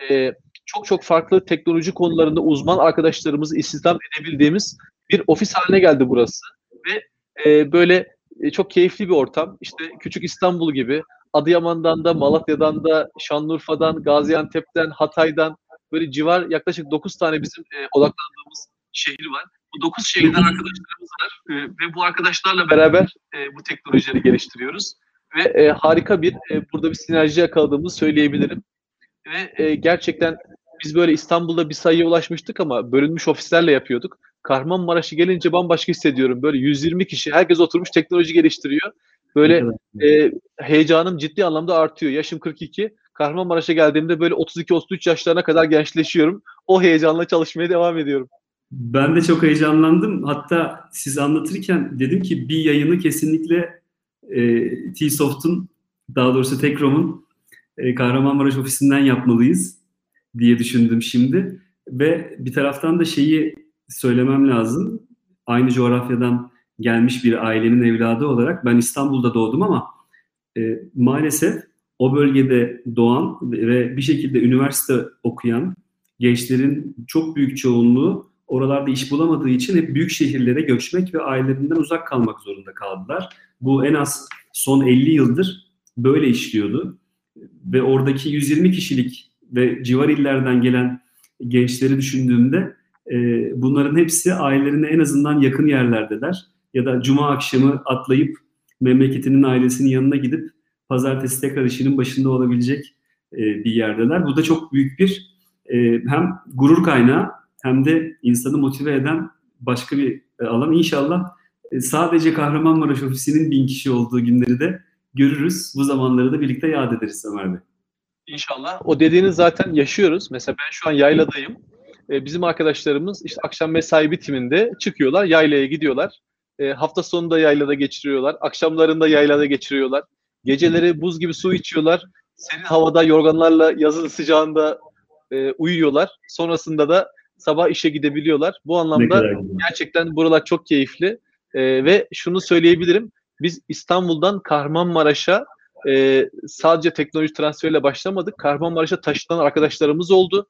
e, çok çok farklı teknoloji konularında uzman arkadaşlarımızı istihdam edebildiğimiz bir ofis haline geldi burası. Ve e, böyle e, çok keyifli bir ortam. İşte küçük İstanbul gibi Adıyaman'dan da, Malatya'dan da, Şanlıurfa'dan, Gaziantep'ten, Hatay'dan böyle civar yaklaşık 9 tane bizim e, odaklandığımız şehir var. Bu 9 şehirden arkadaşlarımız var e, ve bu arkadaşlarla beraber e, bu teknolojileri geliştiriyoruz. Ve e, harika bir e, burada bir sinerji yakaladığımızı söyleyebilirim. Ve e, gerçekten biz böyle İstanbul'da bir sayıya ulaşmıştık ama bölünmüş ofislerle yapıyorduk. Kahramanmaraş'a gelince bambaşka hissediyorum. Böyle 120 kişi, herkes oturmuş teknoloji geliştiriyor. Böyle e, heyecanım ciddi anlamda artıyor. Yaşım 42. Kahramanmaraş'a geldiğimde böyle 32-33 yaşlarına kadar gençleşiyorum. O heyecanla çalışmaya devam ediyorum. Ben de çok heyecanlandım. Hatta siz anlatırken dedim ki bir yayını kesinlikle e, T-Soft'un daha doğrusu Tekrom'un e, Kahramanmaraş ofisinden yapmalıyız diye düşündüm şimdi. Ve bir taraftan da şeyi söylemem lazım. Aynı coğrafyadan gelmiş bir ailenin evladı olarak ben İstanbul'da doğdum ama e, maalesef o bölgede doğan ve bir şekilde üniversite okuyan gençlerin çok büyük çoğunluğu oralarda iş bulamadığı için hep büyük şehirlere göçmek ve ailelerinden uzak kalmak zorunda kaldılar. Bu en az son 50 yıldır böyle işliyordu. Ve oradaki 120 kişilik ve civar illerden gelen gençleri düşündüğümde e, bunların hepsi ailelerine en azından yakın yerlerdeler. Ya da cuma akşamı atlayıp memleketinin ailesinin yanına gidip pazartesi tekrar işinin başında olabilecek e, bir yerdeler. Bu da çok büyük bir e, hem gurur kaynağı hem de insanı motive eden başka bir e, alan. İnşallah e, sadece Kahramanmaraş ofisinin bin kişi olduğu günleri de görürüz. Bu zamanları da birlikte yad ederiz Ömer Bey. İnşallah. O dediğiniz zaten yaşıyoruz. Mesela ben şu an yayladayım. Ee, bizim arkadaşlarımız işte akşam mesai bitiminde çıkıyorlar, yaylaya gidiyorlar. Ee, hafta sonunda yaylada geçiriyorlar. Akşamlarında yaylada geçiriyorlar. Geceleri buz gibi su içiyorlar. Serin havada yorganlarla yazın sıcağında e, uyuyorlar. Sonrasında da sabah işe gidebiliyorlar. Bu anlamda gerçekten buralar çok keyifli. E, ve şunu söyleyebilirim. Biz İstanbul'dan Kahramanmaraş'a e, sadece teknoloji transferiyle başlamadık. Kahramanmaraş'a taşınan arkadaşlarımız oldu.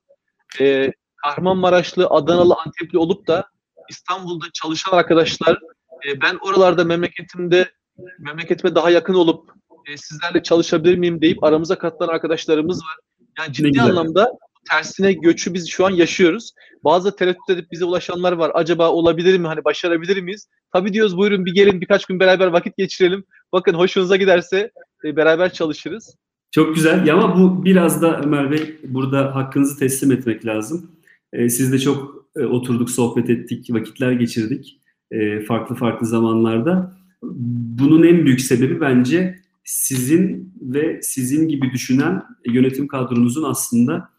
E, Kahramanmaraşlı, Adanalı, Antepli olup da İstanbul'da çalışan arkadaşlar e, ben oralarda memleketimde memleketime daha yakın olup e, sizlerle çalışabilir miyim deyip aramıza katılan arkadaşlarımız var. Yani ciddi anlamda tersine göçü biz şu an yaşıyoruz. Bazı tereddüt edip bize ulaşanlar var. Acaba olabilir mi? Hani başarabilir miyiz? Tabii diyoruz buyurun bir gelin birkaç gün beraber vakit geçirelim. Bakın hoşunuza giderse e, beraber çalışırız. Çok güzel. Ya ama bu biraz da Ömer Bey burada hakkınızı teslim etmek lazım. E, siz de çok e, oturduk, sohbet ettik, vakitler geçirdik e, farklı farklı zamanlarda. Bunun en büyük sebebi bence sizin ve sizin gibi düşünen yönetim kadronuzun aslında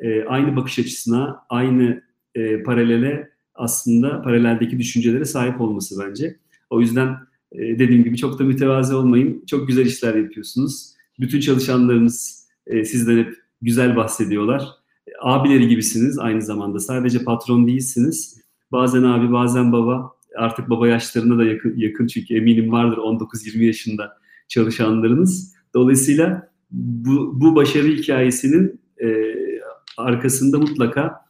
e, aynı bakış açısına, aynı e, paralele aslında paraleldeki düşüncelere sahip olması bence. O yüzden e, dediğim gibi çok da mütevazi olmayın. Çok güzel işler yapıyorsunuz. Bütün çalışanlarınız e, sizden hep güzel bahsediyorlar. Abileri gibisiniz aynı zamanda. Sadece patron değilsiniz. Bazen abi, bazen baba. Artık baba yaşlarına da yakın, yakın çünkü eminim vardır 19-20 yaşında çalışanlarınız. Dolayısıyla bu, bu başarı hikayesinin e, arkasında mutlaka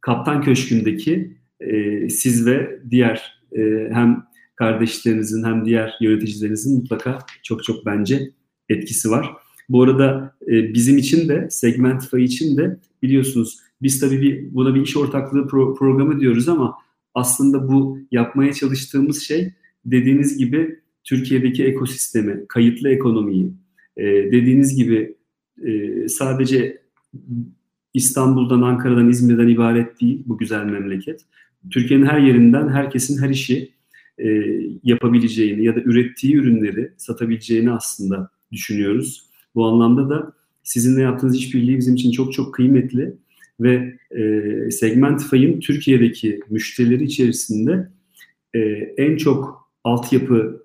Kaptan Köşkü'ndeki e, siz ve diğer e, hem kardeşlerinizin hem diğer yöneticilerinizin mutlaka çok çok bence etkisi var. Bu arada e, bizim için de Segmentify için de biliyorsunuz biz tabii bir, buna bir iş ortaklığı pro, programı diyoruz ama aslında bu yapmaya çalıştığımız şey dediğiniz gibi Türkiye'deki ekosistemi, kayıtlı ekonomiyi, e, dediğiniz gibi e, sadece İstanbul'dan, Ankara'dan, İzmir'den ibaret değil bu güzel memleket. Türkiye'nin her yerinden herkesin her işi e, yapabileceğini ya da ürettiği ürünleri satabileceğini aslında düşünüyoruz. Bu anlamda da sizinle yaptığınız işbirliği bizim için çok çok kıymetli ve e, Segmentify'ın Türkiye'deki müşterileri içerisinde e, en çok altyapı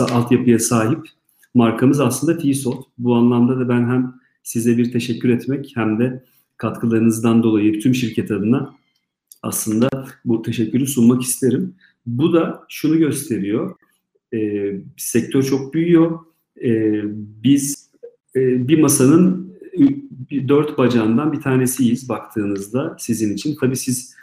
altyapıya sahip markamız aslında T-Soft. Bu anlamda da ben hem size bir teşekkür etmek hem de katkılarınızdan dolayı tüm şirket adına aslında bu teşekkürü sunmak isterim. Bu da şunu gösteriyor. E, sektör çok büyüyor. E, biz e, bir masanın bir, dört bacağından bir tanesiyiz baktığınızda sizin için. Tabii siz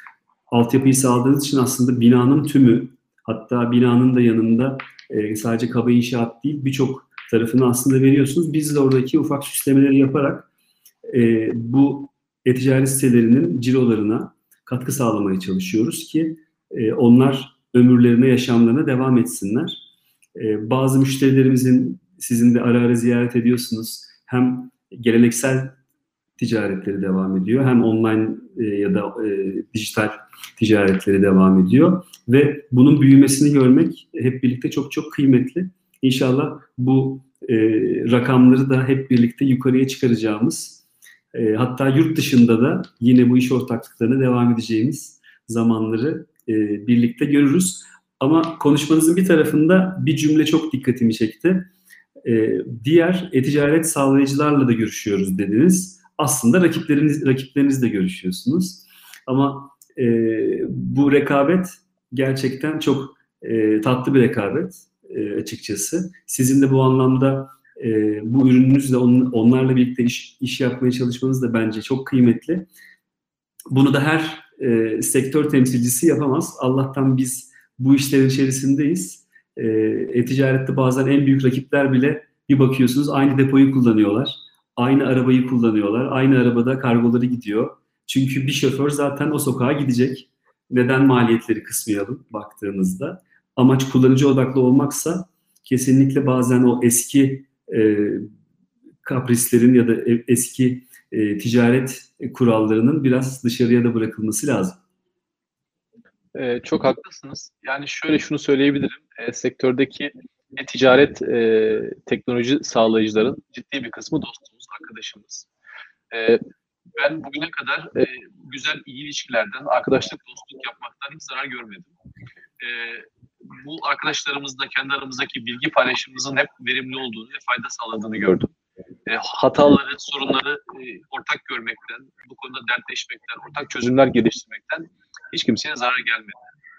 altyapıyı sağladığınız için aslında binanın tümü hatta binanın da yanında e, sadece kaba inşaat değil birçok tarafını aslında veriyorsunuz. Biz de oradaki ufak süslemeleri yaparak e, bu e-ticaret sitelerinin cirolarına katkı sağlamaya çalışıyoruz ki e, onlar ömürlerine, yaşamlarına devam etsinler. Bazı müşterilerimizin sizin de ara ara ziyaret ediyorsunuz. Hem geleneksel ticaretleri devam ediyor hem online e, ya da e, dijital ticaretleri devam ediyor ve bunun büyümesini görmek hep birlikte çok çok kıymetli. İnşallah bu e, rakamları da hep birlikte yukarıya çıkaracağımız E, hatta yurt dışında da yine bu iş ortaklıklarına devam edeceğimiz zamanları e, birlikte görürüz. Ama konuşmanızın bir tarafında bir cümle çok dikkatimi çekti. E, diğer e-ticaret sağlayıcılarla da görüşüyoruz dediniz. Aslında rakipleriniz rakiplerinizle görüşüyorsunuz. Ama e, bu rekabet gerçekten çok e, tatlı bir rekabet e, açıkçası. Sizin de bu anlamda e, bu ürününüzle on, onlarla birlikte iş, iş yapmaya çalışmanız da bence çok kıymetli. Bunu da her e, sektör temsilcisi yapamaz. Allah'tan biz bu işlerin içerisindeyiz. E, e-ticarette bazen en büyük rakipler bile bir bakıyorsunuz aynı depoyu kullanıyorlar. Aynı arabayı kullanıyorlar. Aynı arabada kargoları gidiyor. Çünkü bir şoför zaten o sokağa gidecek. Neden maliyetleri kısmayalım baktığınızda. Amaç kullanıcı odaklı olmaksa kesinlikle bazen o eski e, kaprislerin ya da e, eski e, ticaret kurallarının biraz dışarıya da bırakılması lazım. Ee, çok haklısınız. Yani şöyle şunu söyleyebilirim. E, sektördeki e, ticaret e, teknoloji sağlayıcıların ciddi bir kısmı dostumuz, arkadaşımız. E, ben bugüne kadar e, güzel, iyi ilişkilerden, arkadaşlık, dostluk yapmaktan hiç zarar görmedim. E, bu arkadaşlarımızla kendi aramızdaki bilgi paylaşımımızın hep verimli olduğunu ve fayda sağladığını gördüm. E, hataları, sorunları e, ortak görmekten, bu konuda dertleşmekten, ortak çözümler geliştirmekten hiç kimseye zarar gelmedi.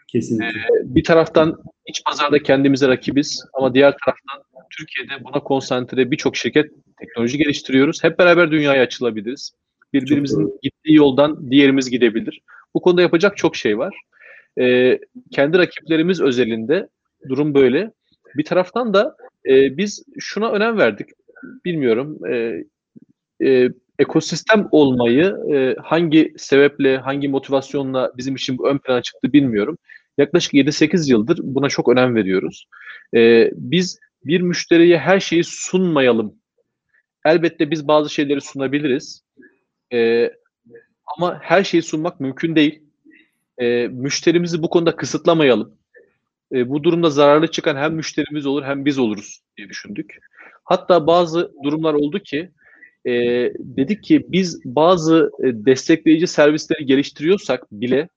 Kesinlikle. E, bir taraftan iç pazarda kendimize rakibiz ama diğer taraftan Türkiye'de buna konsantre birçok şirket teknoloji geliştiriyoruz. Hep beraber dünyaya açılabiliriz. Birbirimizin gittiği yoldan diğerimiz gidebilir. Bu konuda yapacak çok şey var. E, kendi rakiplerimiz özelinde durum böyle. Bir taraftan da e, biz şuna önem verdik. Bilmiyorum. E, e, ekosistem olmayı e, hangi sebeple, hangi motivasyonla bizim için ön plana çıktı bilmiyorum. Yaklaşık 7-8 yıldır buna çok önem veriyoruz. E, biz bir müşteriye her şeyi sunmayalım. Elbette biz bazı şeyleri sunabiliriz. E, ama her şeyi sunmak mümkün değil. E, müşterimizi bu konuda kısıtlamayalım. E, bu durumda zararlı çıkan hem müşterimiz olur hem biz oluruz diye düşündük. Hatta bazı durumlar oldu ki e, dedik ki biz bazı e, destekleyici servisleri geliştiriyorsak bile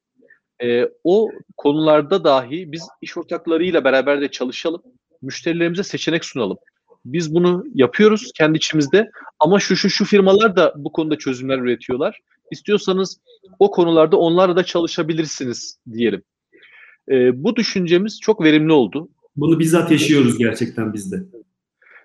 e, o konularda dahi biz iş ortaklarıyla beraber de çalışalım. Müşterilerimize seçenek sunalım. Biz bunu yapıyoruz kendi içimizde ama şu şu şu firmalar da bu konuda çözümler üretiyorlar. İstiyorsanız o konularda onlarla da çalışabilirsiniz diyelim. E, bu düşüncemiz çok verimli oldu. Bunu bizzat yaşıyoruz gerçekten bizde.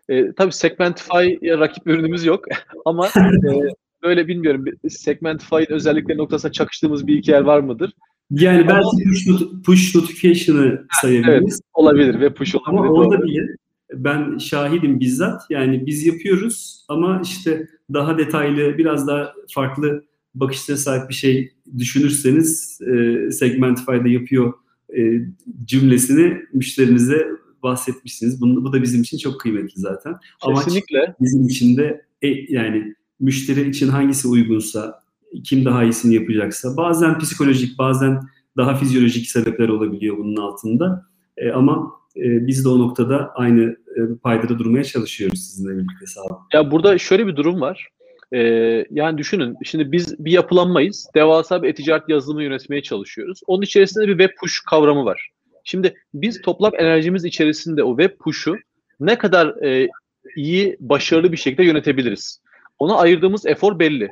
E, tabii Segmentify rakip ürünümüz yok ama e, böyle bilmiyorum Segmentify'ın özellikleri noktasında çakıştığımız bir iki yer var mıdır? Yani ama, belki push, not push notification'ı sayabiliriz. Evet, olabilir ve push olabilir. Ama orada bile ben şahidim bizzat. Yani biz yapıyoruz ama işte daha detaylı, biraz daha farklı bakışlara sahip bir şey düşünürseniz e, Segmentify'da yapıyor e, cümlesini müşterinize bahsetmişsiniz. Bunu, bu da bizim için çok kıymetli zaten. Kesinlikle. Amaç bizim için de e, yani müşteri için hangisi uygunsa, kim daha iyisini yapacaksa, bazen psikolojik, bazen daha fizyolojik sebepler olabiliyor bunun altında. E, ama e, biz de o noktada aynı e, paydada durmaya çalışıyoruz sizinle birlikte sağ olun. Ya burada şöyle bir durum var. Ee, yani düşünün, şimdi biz bir yapılanmayız. Devasa bir e-ticaret yazılımı yönetmeye çalışıyoruz. Onun içerisinde bir web push kavramı var. Şimdi biz toplam enerjimiz içerisinde o web push'u ne kadar e, iyi, başarılı bir şekilde yönetebiliriz. Ona ayırdığımız efor belli.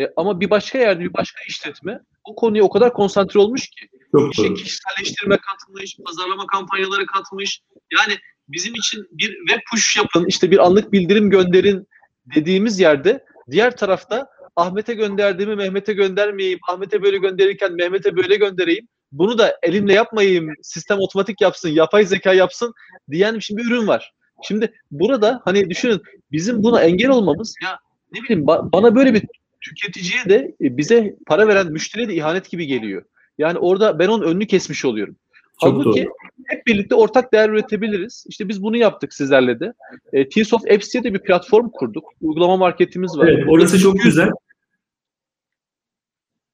E, ama bir başka yerde, bir başka işletme o konuya o kadar konsantre olmuş ki Çok işe kişiselleştirme katmış, pazarlama kampanyaları katmış. Yani bizim için bir web push yapın, işte bir anlık bildirim gönderin dediğimiz yerde diğer tarafta Ahmet'e gönderdiğimi Mehmet'e göndermeyeyim, Ahmet'e böyle gönderirken Mehmet'e böyle göndereyim bunu da elimle yapmayayım, sistem otomatik yapsın, yapay zeka yapsın diyen şimdi bir ürün var. Şimdi burada hani düşünün bizim buna engel olmamız ya ne bileyim ba- bana böyle bir tüketiciye de e, bize para veren müşteriye de ihanet gibi geliyor. Yani orada ben onun önünü kesmiş oluyorum. Çok Halbuki doğru. hep birlikte ortak değer üretebiliriz. İşte biz bunu yaptık sizlerle de. E, Tsoft Apps diye de bir platform kurduk. Uygulama marketimiz var. Evet, orası çok güzel.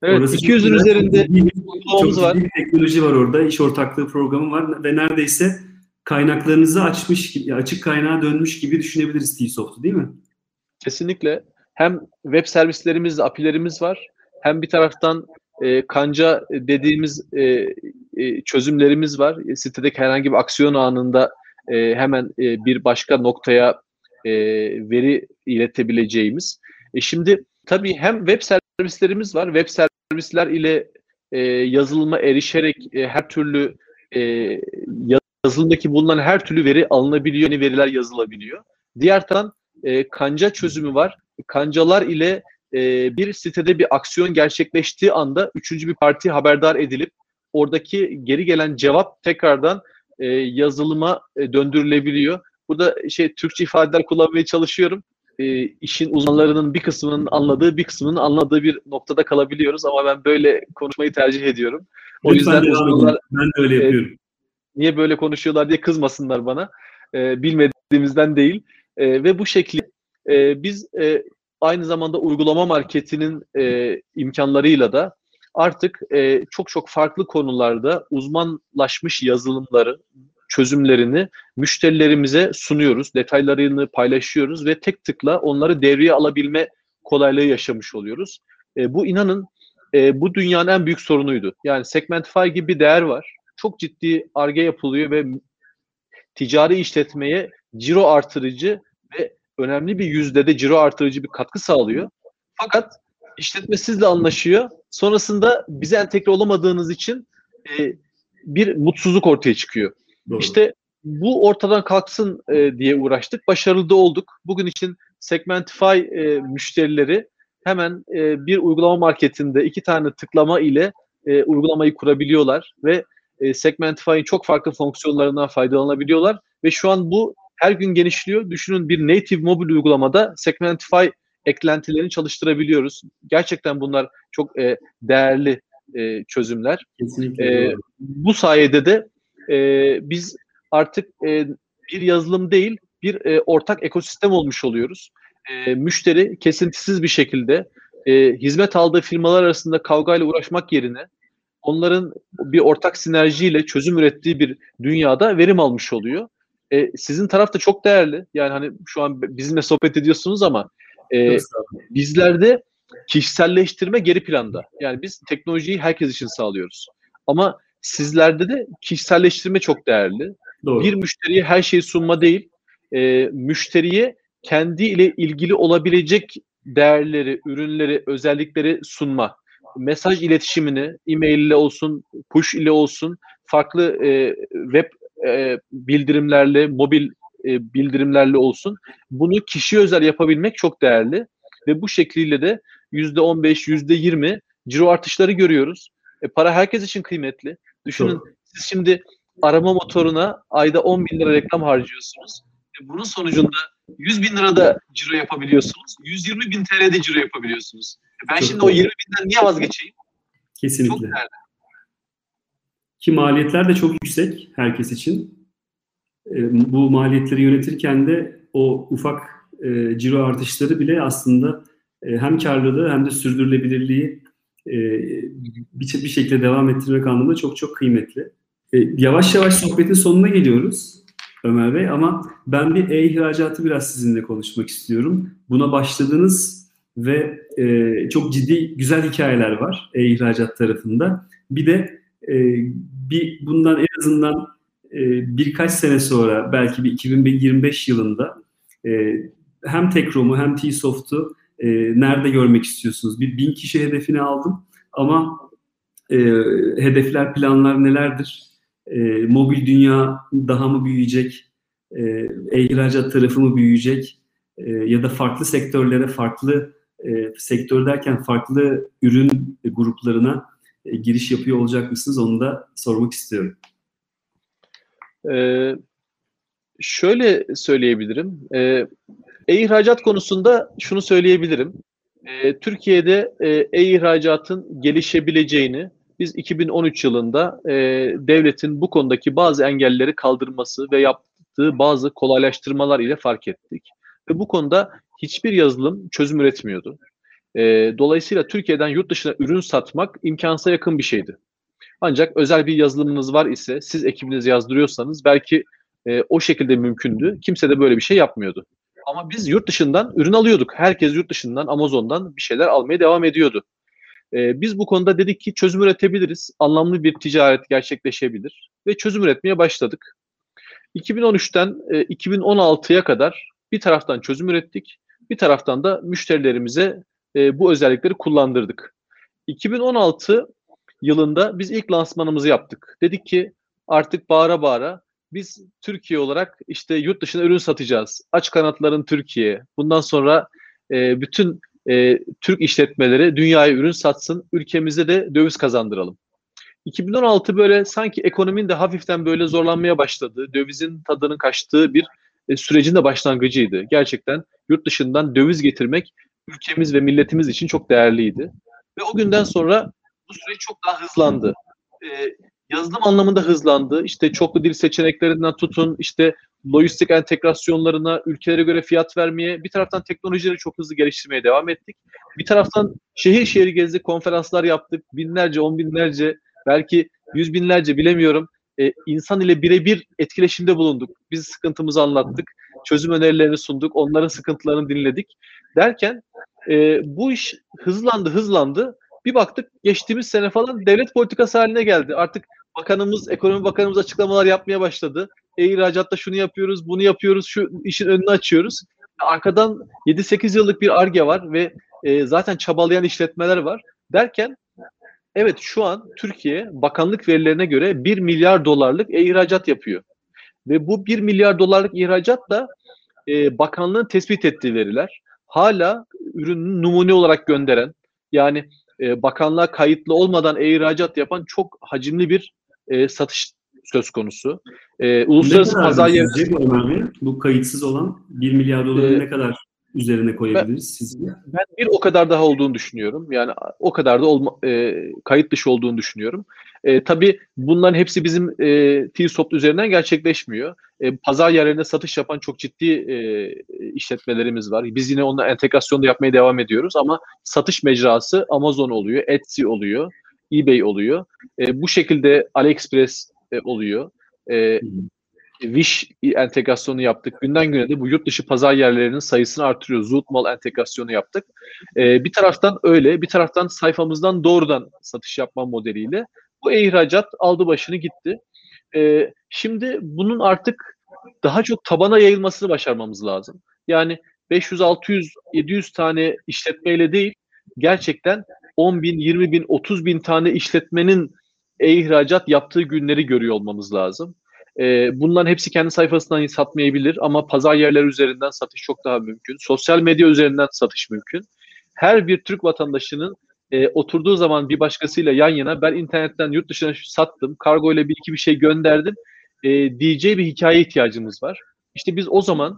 Evet, Orası 200'ün üzerinde uygulamamız var. Bir teknoloji var orada, iş ortaklığı programı var ve neredeyse kaynaklarınızı açmış açık kaynağa dönmüş gibi düşünebiliriz Tsoft'u değil mi? Kesinlikle. Hem web servislerimiz, apilerimiz var. Hem bir taraftan e, kanca dediğimiz e, e, çözümlerimiz var. E, sitedeki herhangi bir aksiyon anında e, hemen e, bir başka noktaya e, veri iletebileceğimiz. E, şimdi tabii hem web servislerimiz var. Web servisler ile e, yazılıma erişerek e, her türlü e, yazılımdaki bulunan her türlü veri alınabiliyor, yeni veriler yazılabiliyor. Diğer taraftan e, kanca çözümü var. Kancalar ile e, bir sitede bir aksiyon gerçekleştiği anda üçüncü bir parti haberdar edilip oradaki geri gelen cevap tekrardan e, yazılıma e, döndürülebiliyor. Burada şey Türkçe ifadeler kullanmaya çalışıyorum. E, işin uzmanlarının bir kısmının anladığı, bir kısmının anladığı bir noktada kalabiliyoruz ama ben böyle konuşmayı tercih ediyorum. O Lütfen yüzden uzmanlar ben de öyle yapıyorum. E, niye böyle konuşuyorlar diye kızmasınlar bana. E, bilmediğimizden değil. E, ve bu şekilde e, biz e, aynı zamanda uygulama marketinin e, imkanlarıyla da artık e, çok çok farklı konularda uzmanlaşmış yazılımları, çözümlerini müşterilerimize sunuyoruz. Detaylarını paylaşıyoruz ve tek tıkla onları devreye alabilme kolaylığı yaşamış oluyoruz. E, bu inanın e, bu dünyanın en büyük sorunuydu. Yani Segmentify gibi bir değer var. Çok ciddi arge yapılıyor ve ticari işletmeye ciro artırıcı ve önemli bir yüzdede ciro artırıcı bir katkı sağlıyor. Fakat işletme sizle anlaşıyor. Sonrasında bize entegre olamadığınız için e, bir mutsuzluk ortaya çıkıyor. Doğru. İşte bu ortadan kalksın e, diye uğraştık. Başarılı da olduk. Bugün için Segmentify e, müşterileri hemen e, bir uygulama marketinde iki tane tıklama ile e, uygulamayı kurabiliyorlar ve e, Segmentify'in çok farklı fonksiyonlarından faydalanabiliyorlar ve şu an bu her gün genişliyor. Düşünün bir native mobil uygulamada Segmentify eklentilerini çalıştırabiliyoruz. Gerçekten bunlar çok e, değerli e, çözümler. Kesinlikle. E, bu sayede de e, biz artık e, bir yazılım değil bir e, ortak ekosistem olmuş oluyoruz. E, müşteri kesintisiz bir şekilde e, hizmet aldığı firmalar arasında kavgayla uğraşmak yerine onların bir ortak sinerjiyle çözüm ürettiği bir dünyada verim almış oluyor. E, sizin taraf da çok değerli. Yani hani şu an bizimle sohbet ediyorsunuz ama e, bizlerde kişiselleştirme geri planda. Yani biz teknolojiyi herkes için sağlıyoruz. Ama sizlerde de kişiselleştirme çok değerli. Doğru. Bir müşteriye her şeyi sunma değil, e, müşteriye kendi ile ilgili olabilecek değerleri, ürünleri, özellikleri sunma. Mesaj iletişimini e-mail ile olsun, push ile olsun, farklı e, web e, bildirimlerle, mobil e, bildirimlerle olsun. Bunu kişi özel yapabilmek çok değerli ve bu şekliyle de yüzde 15, yüzde 20 ciro artışları görüyoruz. E, para herkes için kıymetli. Düşünün Doğru. siz şimdi arama motoruna ayda 10 bin lira reklam harcıyorsunuz. E, bunun sonucunda 100 bin lirada ciro yapabiliyorsunuz. 120 bin TL'de ciro yapabiliyorsunuz. E, ben Çok şimdi doğru. o 20 binden niye vazgeçeyim? Kesinlikle. Çok değerli. Ki maliyetler de çok yüksek herkes için. E, bu maliyetleri yönetirken de o ufak e, ciro artışları bile aslında e, hem karlılığı hem de sürdürülebilirliği e, bir, bir şekilde devam ettirmek anlamında çok çok kıymetli. E, yavaş yavaş sohbetin sonuna geliyoruz Ömer Bey ama ben bir e-ihracatı biraz sizinle konuşmak istiyorum. Buna başladınız ve e, çok ciddi güzel hikayeler var e-ihracat tarafında. Bir de e, bir bundan en azından e, birkaç sene sonra belki bir 2025 yılında e, hem Tekrom'u hem T-Soft'u e, nerede görmek istiyorsunuz? Bir bin kişi hedefini aldım ama e, hedefler, planlar nelerdir? E, mobil dünya daha mı büyüyecek? E, e-ihracat tarafı mı büyüyecek? E, ya da farklı sektörlere, farklı e, sektör derken farklı ürün gruplarına e, giriş yapıyor olacak mısınız? Onu da sormak istiyorum. Ee, şöyle söyleyebilirim. Ee, e-ihracat konusunda şunu söyleyebilirim. Ee, Türkiye'de e, e-ihracatın gelişebileceğini biz 2013 yılında e, devletin bu konudaki bazı engelleri kaldırması ve yaptığı bazı kolaylaştırmalar ile fark ettik. Ve bu konuda hiçbir yazılım çözüm üretmiyordu. E, dolayısıyla Türkiye'den yurt dışına ürün satmak imkansa yakın bir şeydi. Ancak özel bir yazılımınız var ise siz ekibinizi yazdırıyorsanız belki e, o şekilde mümkündü. Kimse de böyle bir şey yapmıyordu. Ama biz yurt dışından ürün alıyorduk. Herkes yurt dışından Amazon'dan bir şeyler almaya devam ediyordu. Ee, biz bu konuda dedik ki çözüm üretebiliriz. Anlamlı bir ticaret gerçekleşebilir. Ve çözüm üretmeye başladık. 2013'ten e, 2016'ya kadar bir taraftan çözüm ürettik. Bir taraftan da müşterilerimize e, bu özellikleri kullandırdık. 2016 yılında biz ilk lansmanımızı yaptık. Dedik ki artık bağıra bağıra biz Türkiye olarak işte yurt dışına ürün satacağız. Aç kanatların Türkiye. Bundan sonra e, bütün e, Türk işletmeleri dünyaya ürün satsın. Ülkemizde de döviz kazandıralım. 2016 böyle sanki ekonominin de hafiften böyle zorlanmaya başladığı, dövizin tadının kaçtığı bir e, sürecin de başlangıcıydı. Gerçekten yurt dışından döviz getirmek ülkemiz ve milletimiz için çok değerliydi. Ve o günden sonra bu süreç çok daha hızlandı. E, yazılım anlamında hızlandı. İşte çoklu dil seçeneklerinden tutun, işte lojistik entegrasyonlarına, ülkelere göre fiyat vermeye, bir taraftan teknolojileri çok hızlı geliştirmeye devam ettik. Bir taraftan şehir şehir gezdik, konferanslar yaptık, binlerce, on binlerce, belki yüz binlerce bilemiyorum. E, insan ile birebir etkileşimde bulunduk. Biz sıkıntımızı anlattık, çözüm önerilerini sunduk, onların sıkıntılarını dinledik. Derken e, bu iş hızlandı, hızlandı. Bir baktık geçtiğimiz sene falan devlet politikası haline geldi. Artık bakanımız, ekonomi bakanımız açıklamalar yapmaya başladı. E ihracatta şunu yapıyoruz, bunu yapıyoruz, şu işin önünü açıyoruz. Arkadan 7-8 yıllık bir arge var ve e, zaten çabalayan işletmeler var. Derken evet şu an Türkiye bakanlık verilerine göre 1 milyar dolarlık e-ihracat yapıyor. Ve bu 1 milyar dolarlık ihracat da e, bakanlığın tespit ettiği veriler. Hala ürünü numune olarak gönderen yani e, bakanlığa kayıtlı olmadan e-ihracat yapan çok hacimli bir e, satış söz konusu. E, uluslararası pazar yeri... Bu, kayıtsız olan 1 milyar doları e, ne kadar üzerine koyabiliriz sizce? Ben bir o kadar daha olduğunu düşünüyorum. Yani o kadar da olma, e, kayıt dışı olduğunu düşünüyorum. E, tabii bunların hepsi bizim e, T-Soft üzerinden gerçekleşmiyor. E, pazar yerlerinde satış yapan çok ciddi e, işletmelerimiz var. Biz yine onunla entegrasyon da yapmaya devam ediyoruz ama satış mecrası Amazon oluyor, Etsy oluyor, eBay oluyor. E, bu şekilde AliExpress e, oluyor. E, Wish entegrasyonu yaptık. Günden güne de bu yurt dışı pazar yerlerinin sayısını artırıyor. Zootmall entegrasyonu yaptık. Ee, bir taraftan öyle, bir taraftan sayfamızdan doğrudan satış yapma modeliyle bu ihracat aldı başını gitti. Ee, şimdi bunun artık daha çok tabana yayılmasını başarmamız lazım. Yani 500, 600, 700 tane işletmeyle değil, gerçekten 10 bin, 20 bin, 30 bin tane işletmenin e-ihracat yaptığı günleri görüyor olmamız lazım. E, bunların hepsi kendi sayfasından satmayabilir ama pazar yerleri üzerinden satış çok daha mümkün. Sosyal medya üzerinden satış mümkün. Her bir Türk vatandaşının e, oturduğu zaman bir başkasıyla yan yana ben internetten yurt dışına sattım, kargo ile bir iki bir şey gönderdim e, diyeceği bir hikaye ihtiyacımız var. İşte biz o zaman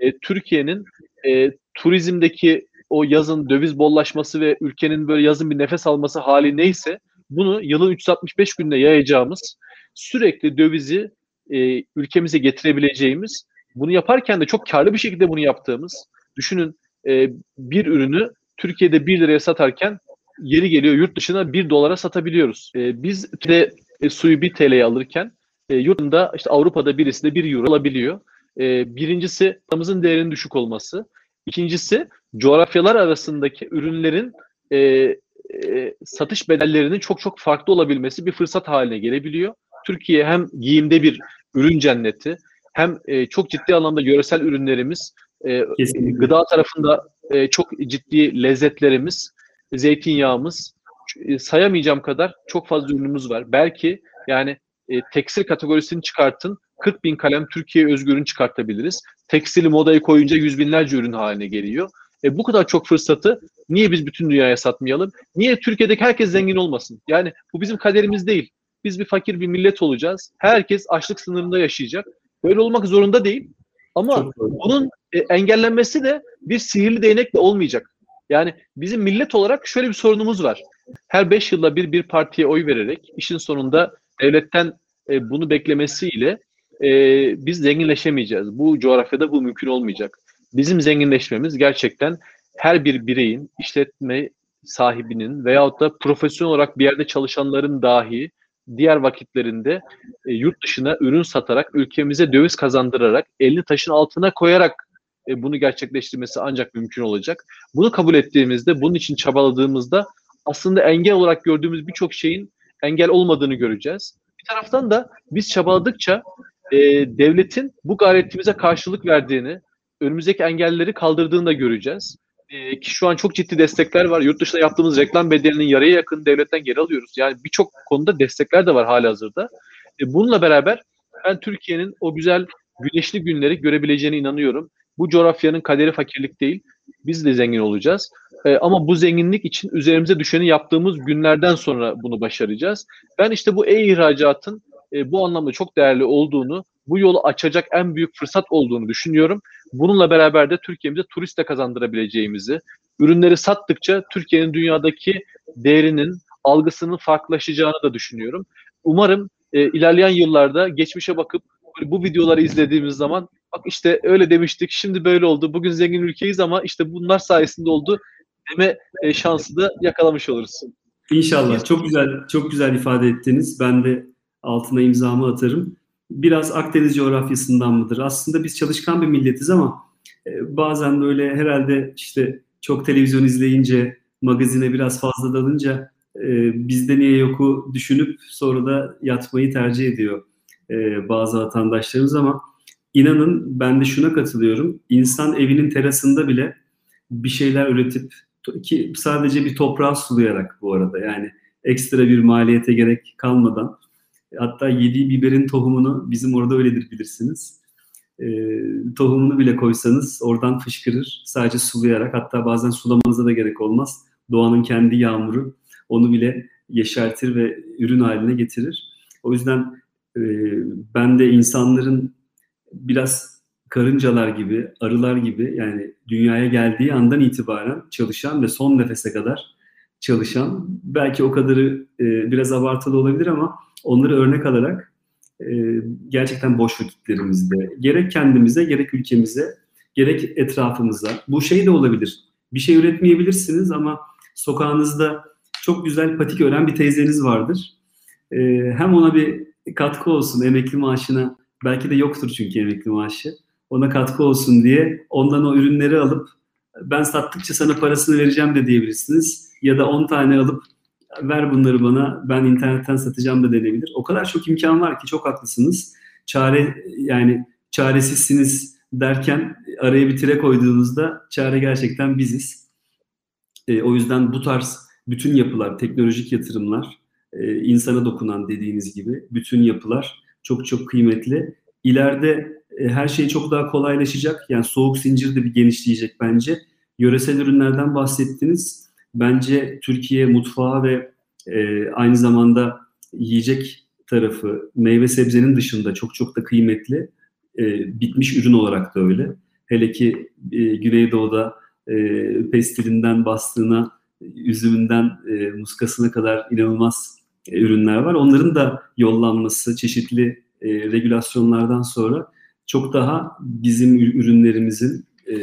e, Türkiye'nin e, turizmdeki o yazın döviz bollaşması ve ülkenin böyle yazın bir nefes alması hali neyse bunu yılın 365 günde yayacağımız sürekli dövizi e, ülkemize getirebileceğimiz bunu yaparken de çok karlı bir şekilde bunu yaptığımız düşünün e, bir ürünü Türkiye'de 1 liraya satarken yeri geliyor yurt dışına 1 dolara satabiliyoruz. E, biz de e, suyu 1 TL'ye alırken e, yurtunda işte Avrupa'da birisi de 1 euro alabiliyor. E, birincisi paramızın değerinin düşük olması. İkincisi coğrafyalar arasındaki ürünlerin e, e, satış bedellerinin çok çok farklı olabilmesi bir fırsat haline gelebiliyor. Türkiye hem giyimde bir ürün cenneti hem e, çok ciddi anlamda yöresel ürünlerimiz, e, gıda tarafında e, çok ciddi lezzetlerimiz, zeytinyağımız, e, sayamayacağım kadar çok fazla ürünümüz var. Belki yani e, tekstil kategorisini çıkartın, 40 bin kalem Türkiye özgü ürün çıkartabiliriz. Tekstili modayı koyunca yüz binlerce ürün haline geliyor. E, bu kadar çok fırsatı niye biz bütün dünyaya satmayalım? Niye Türkiye'deki herkes zengin olmasın? Yani bu bizim kaderimiz değil. Biz bir fakir bir millet olacağız. Herkes açlık sınırında yaşayacak. Böyle olmak zorunda değil. Ama bunun e, engellenmesi de bir sihirli değnekle olmayacak. Yani bizim millet olarak şöyle bir sorunumuz var. Her beş yılda bir bir partiye oy vererek işin sonunda devletten e, bunu beklemesiyle e, biz zenginleşemeyeceğiz. Bu coğrafyada bu mümkün olmayacak. Bizim zenginleşmemiz gerçekten her bir bireyin, işletme sahibinin veyahut da profesyonel olarak bir yerde çalışanların dahi diğer vakitlerinde e, yurt dışına ürün satarak, ülkemize döviz kazandırarak, elini taşın altına koyarak e, bunu gerçekleştirmesi ancak mümkün olacak. Bunu kabul ettiğimizde, bunun için çabaladığımızda aslında engel olarak gördüğümüz birçok şeyin engel olmadığını göreceğiz. Bir taraftan da biz çabaladıkça e, devletin bu gayretimize karşılık verdiğini, önümüzdeki engelleri kaldırdığını da göreceğiz. E, ki şu an çok ciddi destekler var. Yurt dışında yaptığımız reklam bedelinin yarıya yakın devletten geri alıyoruz. Yani birçok konuda destekler de var hali hazırda. E, bununla beraber ben Türkiye'nin o güzel güneşli günleri görebileceğine inanıyorum. Bu coğrafyanın kaderi fakirlik değil. Biz de zengin olacağız. E, ama bu zenginlik için üzerimize düşeni yaptığımız günlerden sonra bunu başaracağız. Ben işte bu e-ihracatın e, bu anlamda çok değerli olduğunu, bu yolu açacak en büyük fırsat olduğunu düşünüyorum. Bununla beraber de Türkiye'mize turist de kazandırabileceğimizi, ürünleri sattıkça Türkiye'nin dünyadaki değerinin, algısının farklılaşacağını da düşünüyorum. Umarım e, ilerleyen yıllarda geçmişe bakıp bu videoları izlediğimiz zaman bak işte öyle demiştik, şimdi böyle oldu, bugün zengin ülkeyiz ama işte bunlar sayesinde oldu deme e, şansı da yakalamış oluruz. İnşallah. Çok güzel, çok güzel ifade ettiniz. Ben de altına imzamı atarım. Biraz Akdeniz coğrafyasından mıdır? Aslında biz çalışkan bir milletiz ama e, bazen böyle herhalde işte çok televizyon izleyince, magazine biraz fazla dalınca e, bizde niye yoku düşünüp sonra da yatmayı tercih ediyor e, bazı vatandaşlarımız ama inanın ben de şuna katılıyorum. İnsan evinin terasında bile bir şeyler üretip ki sadece bir toprağı sulayarak bu arada yani ekstra bir maliyete gerek kalmadan hatta yediği biberin tohumunu bizim orada öyledir bilirsiniz. E, tohumunu bile koysanız oradan fışkırır. Sadece sulayarak hatta bazen sulamanıza da gerek olmaz. Doğanın kendi yağmuru onu bile yeşertir ve ürün haline getirir. O yüzden e, ben de insanların biraz karıncalar gibi, arılar gibi yani dünyaya geldiği andan itibaren çalışan ve son nefese kadar çalışan belki o kadarı e, biraz abartılı olabilir ama onları örnek alarak e, gerçekten boş vakitlerimizde gerek kendimize gerek ülkemize gerek etrafımıza bu şey de olabilir. Bir şey üretmeyebilirsiniz ama sokağınızda çok güzel patik ören bir teyzeniz vardır. E, hem ona bir katkı olsun emekli maaşına belki de yoktur çünkü emekli maaşı ona katkı olsun diye ondan o ürünleri alıp ben sattıkça sana parasını vereceğim de diyebilirsiniz. Ya da 10 tane alıp ver bunları bana ben internetten satacağım da denebilir. O kadar çok imkan var ki çok haklısınız. Çare yani çaresizsiniz derken araya bir tire koyduğunuzda çare gerçekten biziz. E, o yüzden bu tarz bütün yapılar, teknolojik yatırımlar, e, insana dokunan dediğiniz gibi bütün yapılar çok çok kıymetli. İleride e, her şey çok daha kolaylaşacak. Yani soğuk zincir de bir genişleyecek bence. Yöresel ürünlerden bahsettiniz. Bence Türkiye mutfağı ve e, aynı zamanda yiyecek tarafı meyve sebzenin dışında çok çok da kıymetli. E, bitmiş ürün olarak da öyle. Hele ki e, Güneydoğu'da e, pestilinden bastığına, üzümünden e, muskasına kadar inanılmaz e, ürünler var. Onların da yollanması çeşitli e, regülasyonlardan sonra çok daha bizim ürünlerimizin e,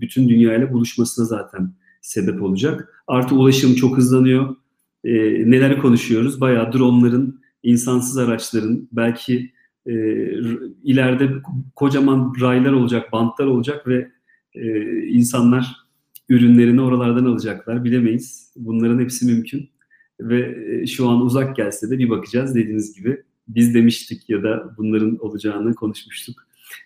bütün dünyayla buluşmasına zaten sebep olacak. Artı ulaşım çok hızlanıyor. E, neler konuşuyoruz? Bayağı dronların, insansız araçların, belki e, ileride kocaman raylar olacak, bantlar olacak ve e, insanlar ürünlerini oralardan alacaklar. Bilemeyiz. Bunların hepsi mümkün. Ve e, şu an uzak gelse de bir bakacağız dediğiniz gibi. Biz demiştik ya da bunların olacağını konuşmuştuk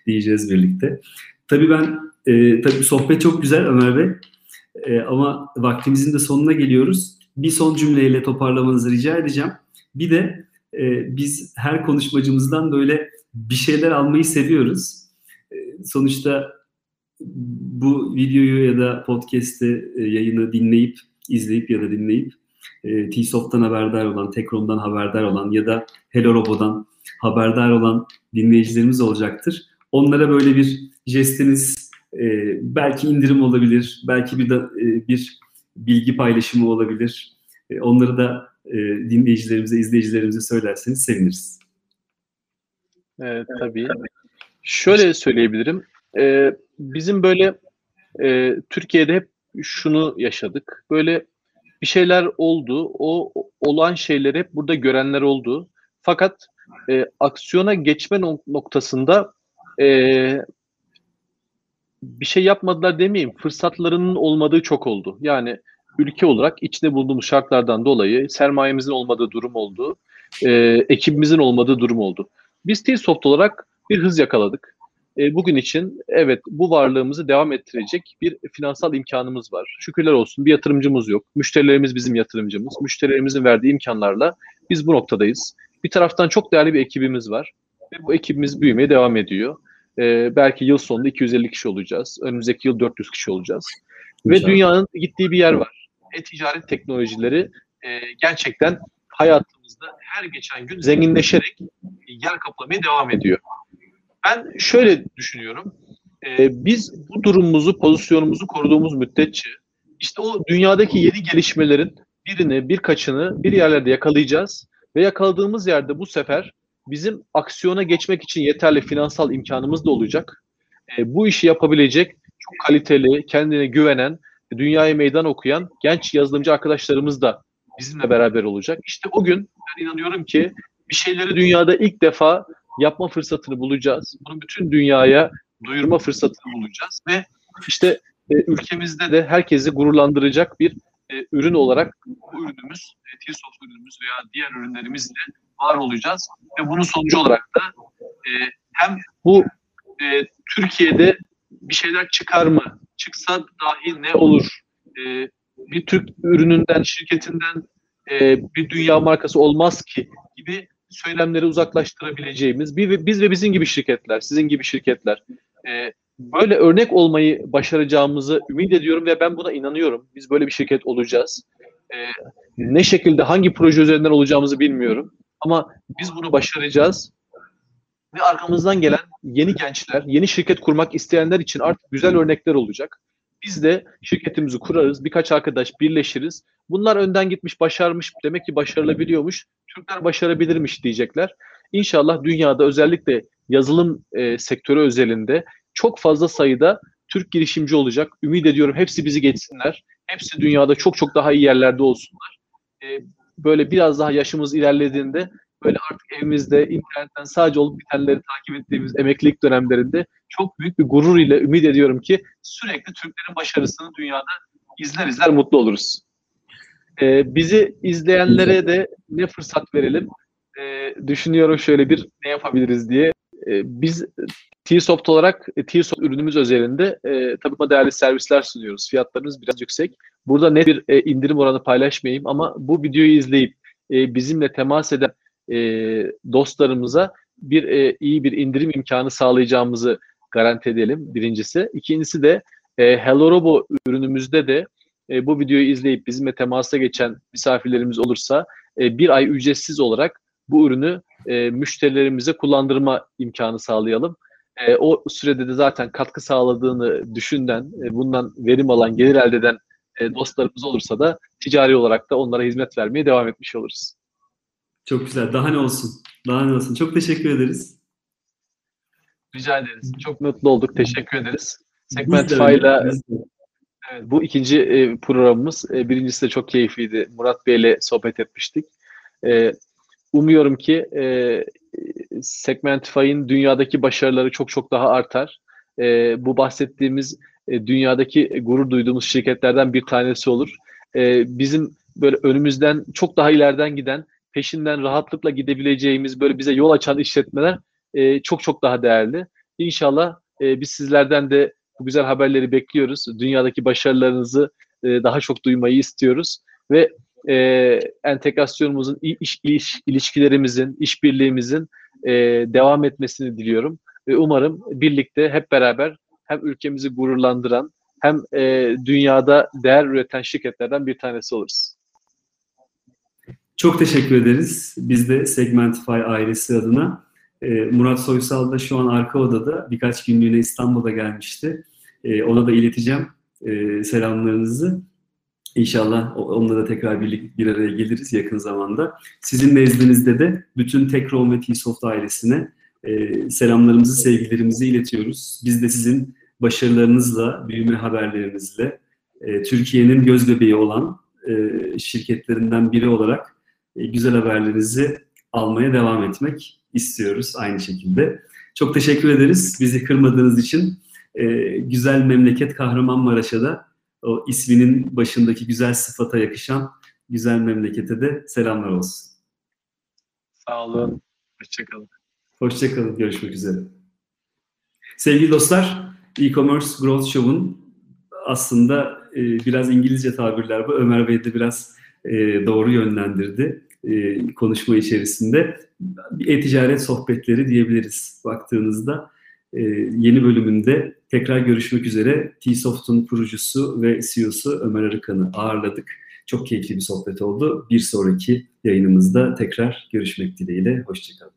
diyeceğiz birlikte. Tabii ben, e, tabii sohbet çok güzel Ömer Bey e, ama vaktimizin de sonuna geliyoruz. Bir son cümleyle toparlamanızı rica edeceğim. Bir de e, biz her konuşmacımızdan böyle bir şeyler almayı seviyoruz. E, sonuçta bu videoyu ya da podcast'i e, yayını dinleyip, izleyip ya da dinleyip e, T-Soft'tan haberdar olan, Tekrom'dan haberdar olan ya da Hello Robo'dan haberdar olan dinleyicilerimiz olacaktır. Onlara böyle bir jestiniz e, belki indirim olabilir, belki bir da, e, bir bilgi paylaşımı olabilir. E, onları da e, dinleyicilerimize, izleyicilerimize söylerseniz seviniriz. Evet, tabii. Şöyle söyleyebilirim. Ee, bizim böyle e, Türkiye'de hep şunu yaşadık. Böyle bir şeyler oldu. O olan şeyleri hep burada görenler oldu. Fakat e, aksiyona geçme noktasında e, bir şey yapmadılar demeyeyim. Fırsatlarının olmadığı çok oldu. Yani ülke olarak içinde bulunduğumuz şartlardan dolayı sermayemizin olmadığı durum oldu. E, ekibimizin olmadığı durum oldu. Biz T-Soft olarak bir hız yakaladık. E, bugün için evet bu varlığımızı devam ettirecek bir finansal imkanımız var. Şükürler olsun bir yatırımcımız yok. Müşterilerimiz bizim yatırımcımız. Müşterilerimizin verdiği imkanlarla biz bu noktadayız. Bir taraftan çok değerli bir ekibimiz var ve bu ekibimiz büyümeye devam ediyor. E, belki yıl sonunda 250 kişi olacağız. Önümüzdeki yıl 400 kişi olacağız. Ve dünyanın gittiği bir yer var. E-ticaret teknolojileri e, gerçekten hayatımızda her geçen gün zenginleşerek yer kaplamaya devam ediyor. Ben şöyle düşünüyorum. E, biz bu durumumuzu, pozisyonumuzu koruduğumuz müddetçe işte o dünyadaki yeni gelişmelerin birini, birkaçını bir yerlerde yakalayacağız ve yakaladığımız yerde bu sefer bizim aksiyona geçmek için yeterli finansal imkanımız da olacak. E, bu işi yapabilecek çok kaliteli, kendine güvenen, dünyaya meydan okuyan genç yazılımcı arkadaşlarımız da bizimle beraber olacak. İşte o gün ben inanıyorum ki bir şeyleri dünyada ilk defa yapma fırsatını bulacağız. Bunu bütün dünyaya duyurma fırsatını bulacağız ve işte e, ülkemizde de herkesi gururlandıracak bir e, ürün olarak bu ürünümüz, e, T-Soft ürünümüz veya diğer ürünlerimizle var olacağız. Ve bunun sonucu olarak da e, hem bu e, Türkiye'de bir şeyler çıkar mı? Çıksa dahi ne olur? E, bir Türk ürününden, şirketinden e, bir dünya markası olmaz ki gibi söylemleri uzaklaştırabileceğimiz bir, biz ve bizim gibi şirketler, sizin gibi şirketler e, böyle örnek olmayı başaracağımızı ümit ediyorum ve ben buna inanıyorum. Biz böyle bir şirket olacağız. E, ne şekilde, hangi proje üzerinden olacağımızı bilmiyorum. Ama biz bunu başaracağız. Ve arkamızdan gelen yeni gençler, yeni şirket kurmak isteyenler için artık güzel örnekler olacak. Biz de şirketimizi kurarız, birkaç arkadaş birleşiriz. Bunlar önden gitmiş, başarmış, demek ki başarılabiliyormuş. Türkler başarabilirmiş diyecekler. İnşallah dünyada özellikle yazılım e, sektörü özelinde çok fazla sayıda Türk girişimci olacak. Ümit ediyorum hepsi bizi geçsinler. Hepsi dünyada çok çok daha iyi yerlerde olsunlar. E, böyle biraz daha yaşımız ilerlediğinde böyle artık evimizde internetten sadece olup bitenleri takip ettiğimiz emeklilik dönemlerinde çok büyük bir gurur ile ümit ediyorum ki sürekli Türklerin başarısını dünyada izler izler mutlu oluruz. Ee, bizi izleyenlere de ne fırsat verelim? Ee, düşünüyorum şöyle bir ne yapabiliriz diye. Ee, biz T-Soft olarak T-Soft ürünümüz özelinde e, tabii değerli servisler sunuyoruz. Fiyatlarımız biraz yüksek. Burada ne bir e, indirim oranı paylaşmayayım ama bu videoyu izleyip e, bizimle temas eden e, dostlarımıza bir e, iyi bir indirim imkanı sağlayacağımızı garanti edelim birincisi. İkincisi de e, Hello Robo ürünümüzde de e, bu videoyu izleyip bizimle temasa geçen misafirlerimiz olursa e, bir ay ücretsiz olarak bu ürünü e, müşterilerimize kullandırma imkanı sağlayalım. E, o sürede de zaten katkı sağladığını düşünden, e, bundan verim alan, gelir elde eden e, dostlarımız olursa da ticari olarak da onlara hizmet vermeye devam etmiş oluruz. Çok güzel. Daha ne olsun? Daha ne olsun? Çok teşekkür ederiz. Rica ederiz. Çok mutlu olduk. Teşekkür ederiz. Segmentify ile evet, bu ikinci e, programımız. E, birincisi de çok keyifliydi. Murat Bey ile sohbet etmiştik. E, umuyorum ki e, Segmentify'in dünyadaki başarıları çok çok daha artar. E, bu bahsettiğimiz e, dünyadaki gurur duyduğumuz şirketlerden bir tanesi olur. E, bizim böyle önümüzden çok daha ileriden giden peşinden rahatlıkla gidebileceğimiz böyle bize yol açan işletmeler e, çok çok daha değerli. İnşallah e, biz sizlerden de bu güzel haberleri bekliyoruz. Dünyadaki başarılarınızı e, daha çok duymayı istiyoruz ve e, entegrasyonumuzun, iş, iş, ilişkilerimizin, işbirliğimizin e, devam etmesini diliyorum. Ve umarım birlikte hep beraber hem ülkemizi gururlandıran hem e, dünyada değer üreten şirketlerden bir tanesi oluruz. Çok teşekkür ederiz. Biz de Segmentify ailesi adına. E, Murat Soysal da şu an arka odada birkaç günlüğüne İstanbul'a gelmişti. E, ona da ileteceğim e, selamlarınızı. İnşallah onunla da tekrar bir, bir araya geliriz yakın zamanda. Sizin nezdinizde de bütün Tekrom ve T-Soft ailesine e, selamlarımızı, sevgilerimizi iletiyoruz. Biz de sizin başarılarınızla, büyüme haberlerinizle e, Türkiye'nin göz bebeği olan e, şirketlerinden biri olarak e, güzel haberlerinizi almaya devam etmek istiyoruz aynı şekilde. Çok teşekkür ederiz bizi kırmadığınız için. e, güzel memleket Kahramanmaraş'a da o isminin başındaki güzel sıfata yakışan güzel memlekete de selamlar olsun. Sağ olun. Hoşçakalın. Hoşçakalın. Görüşmek üzere. Sevgili dostlar, e-commerce Growth Show'un aslında e, biraz İngilizce tabirler bu. Ömer Bey de biraz e, doğru yönlendirdi e, konuşma içerisinde. E-ticaret sohbetleri diyebiliriz baktığınızda. E, yeni bölümünde tekrar görüşmek üzere. T-Soft'un kurucusu ve CEO'su Ömer Arıkan'ı ağırladık. Çok keyifli bir sohbet oldu. Bir sonraki yayınımızda tekrar görüşmek dileğiyle. Hoşçakalın.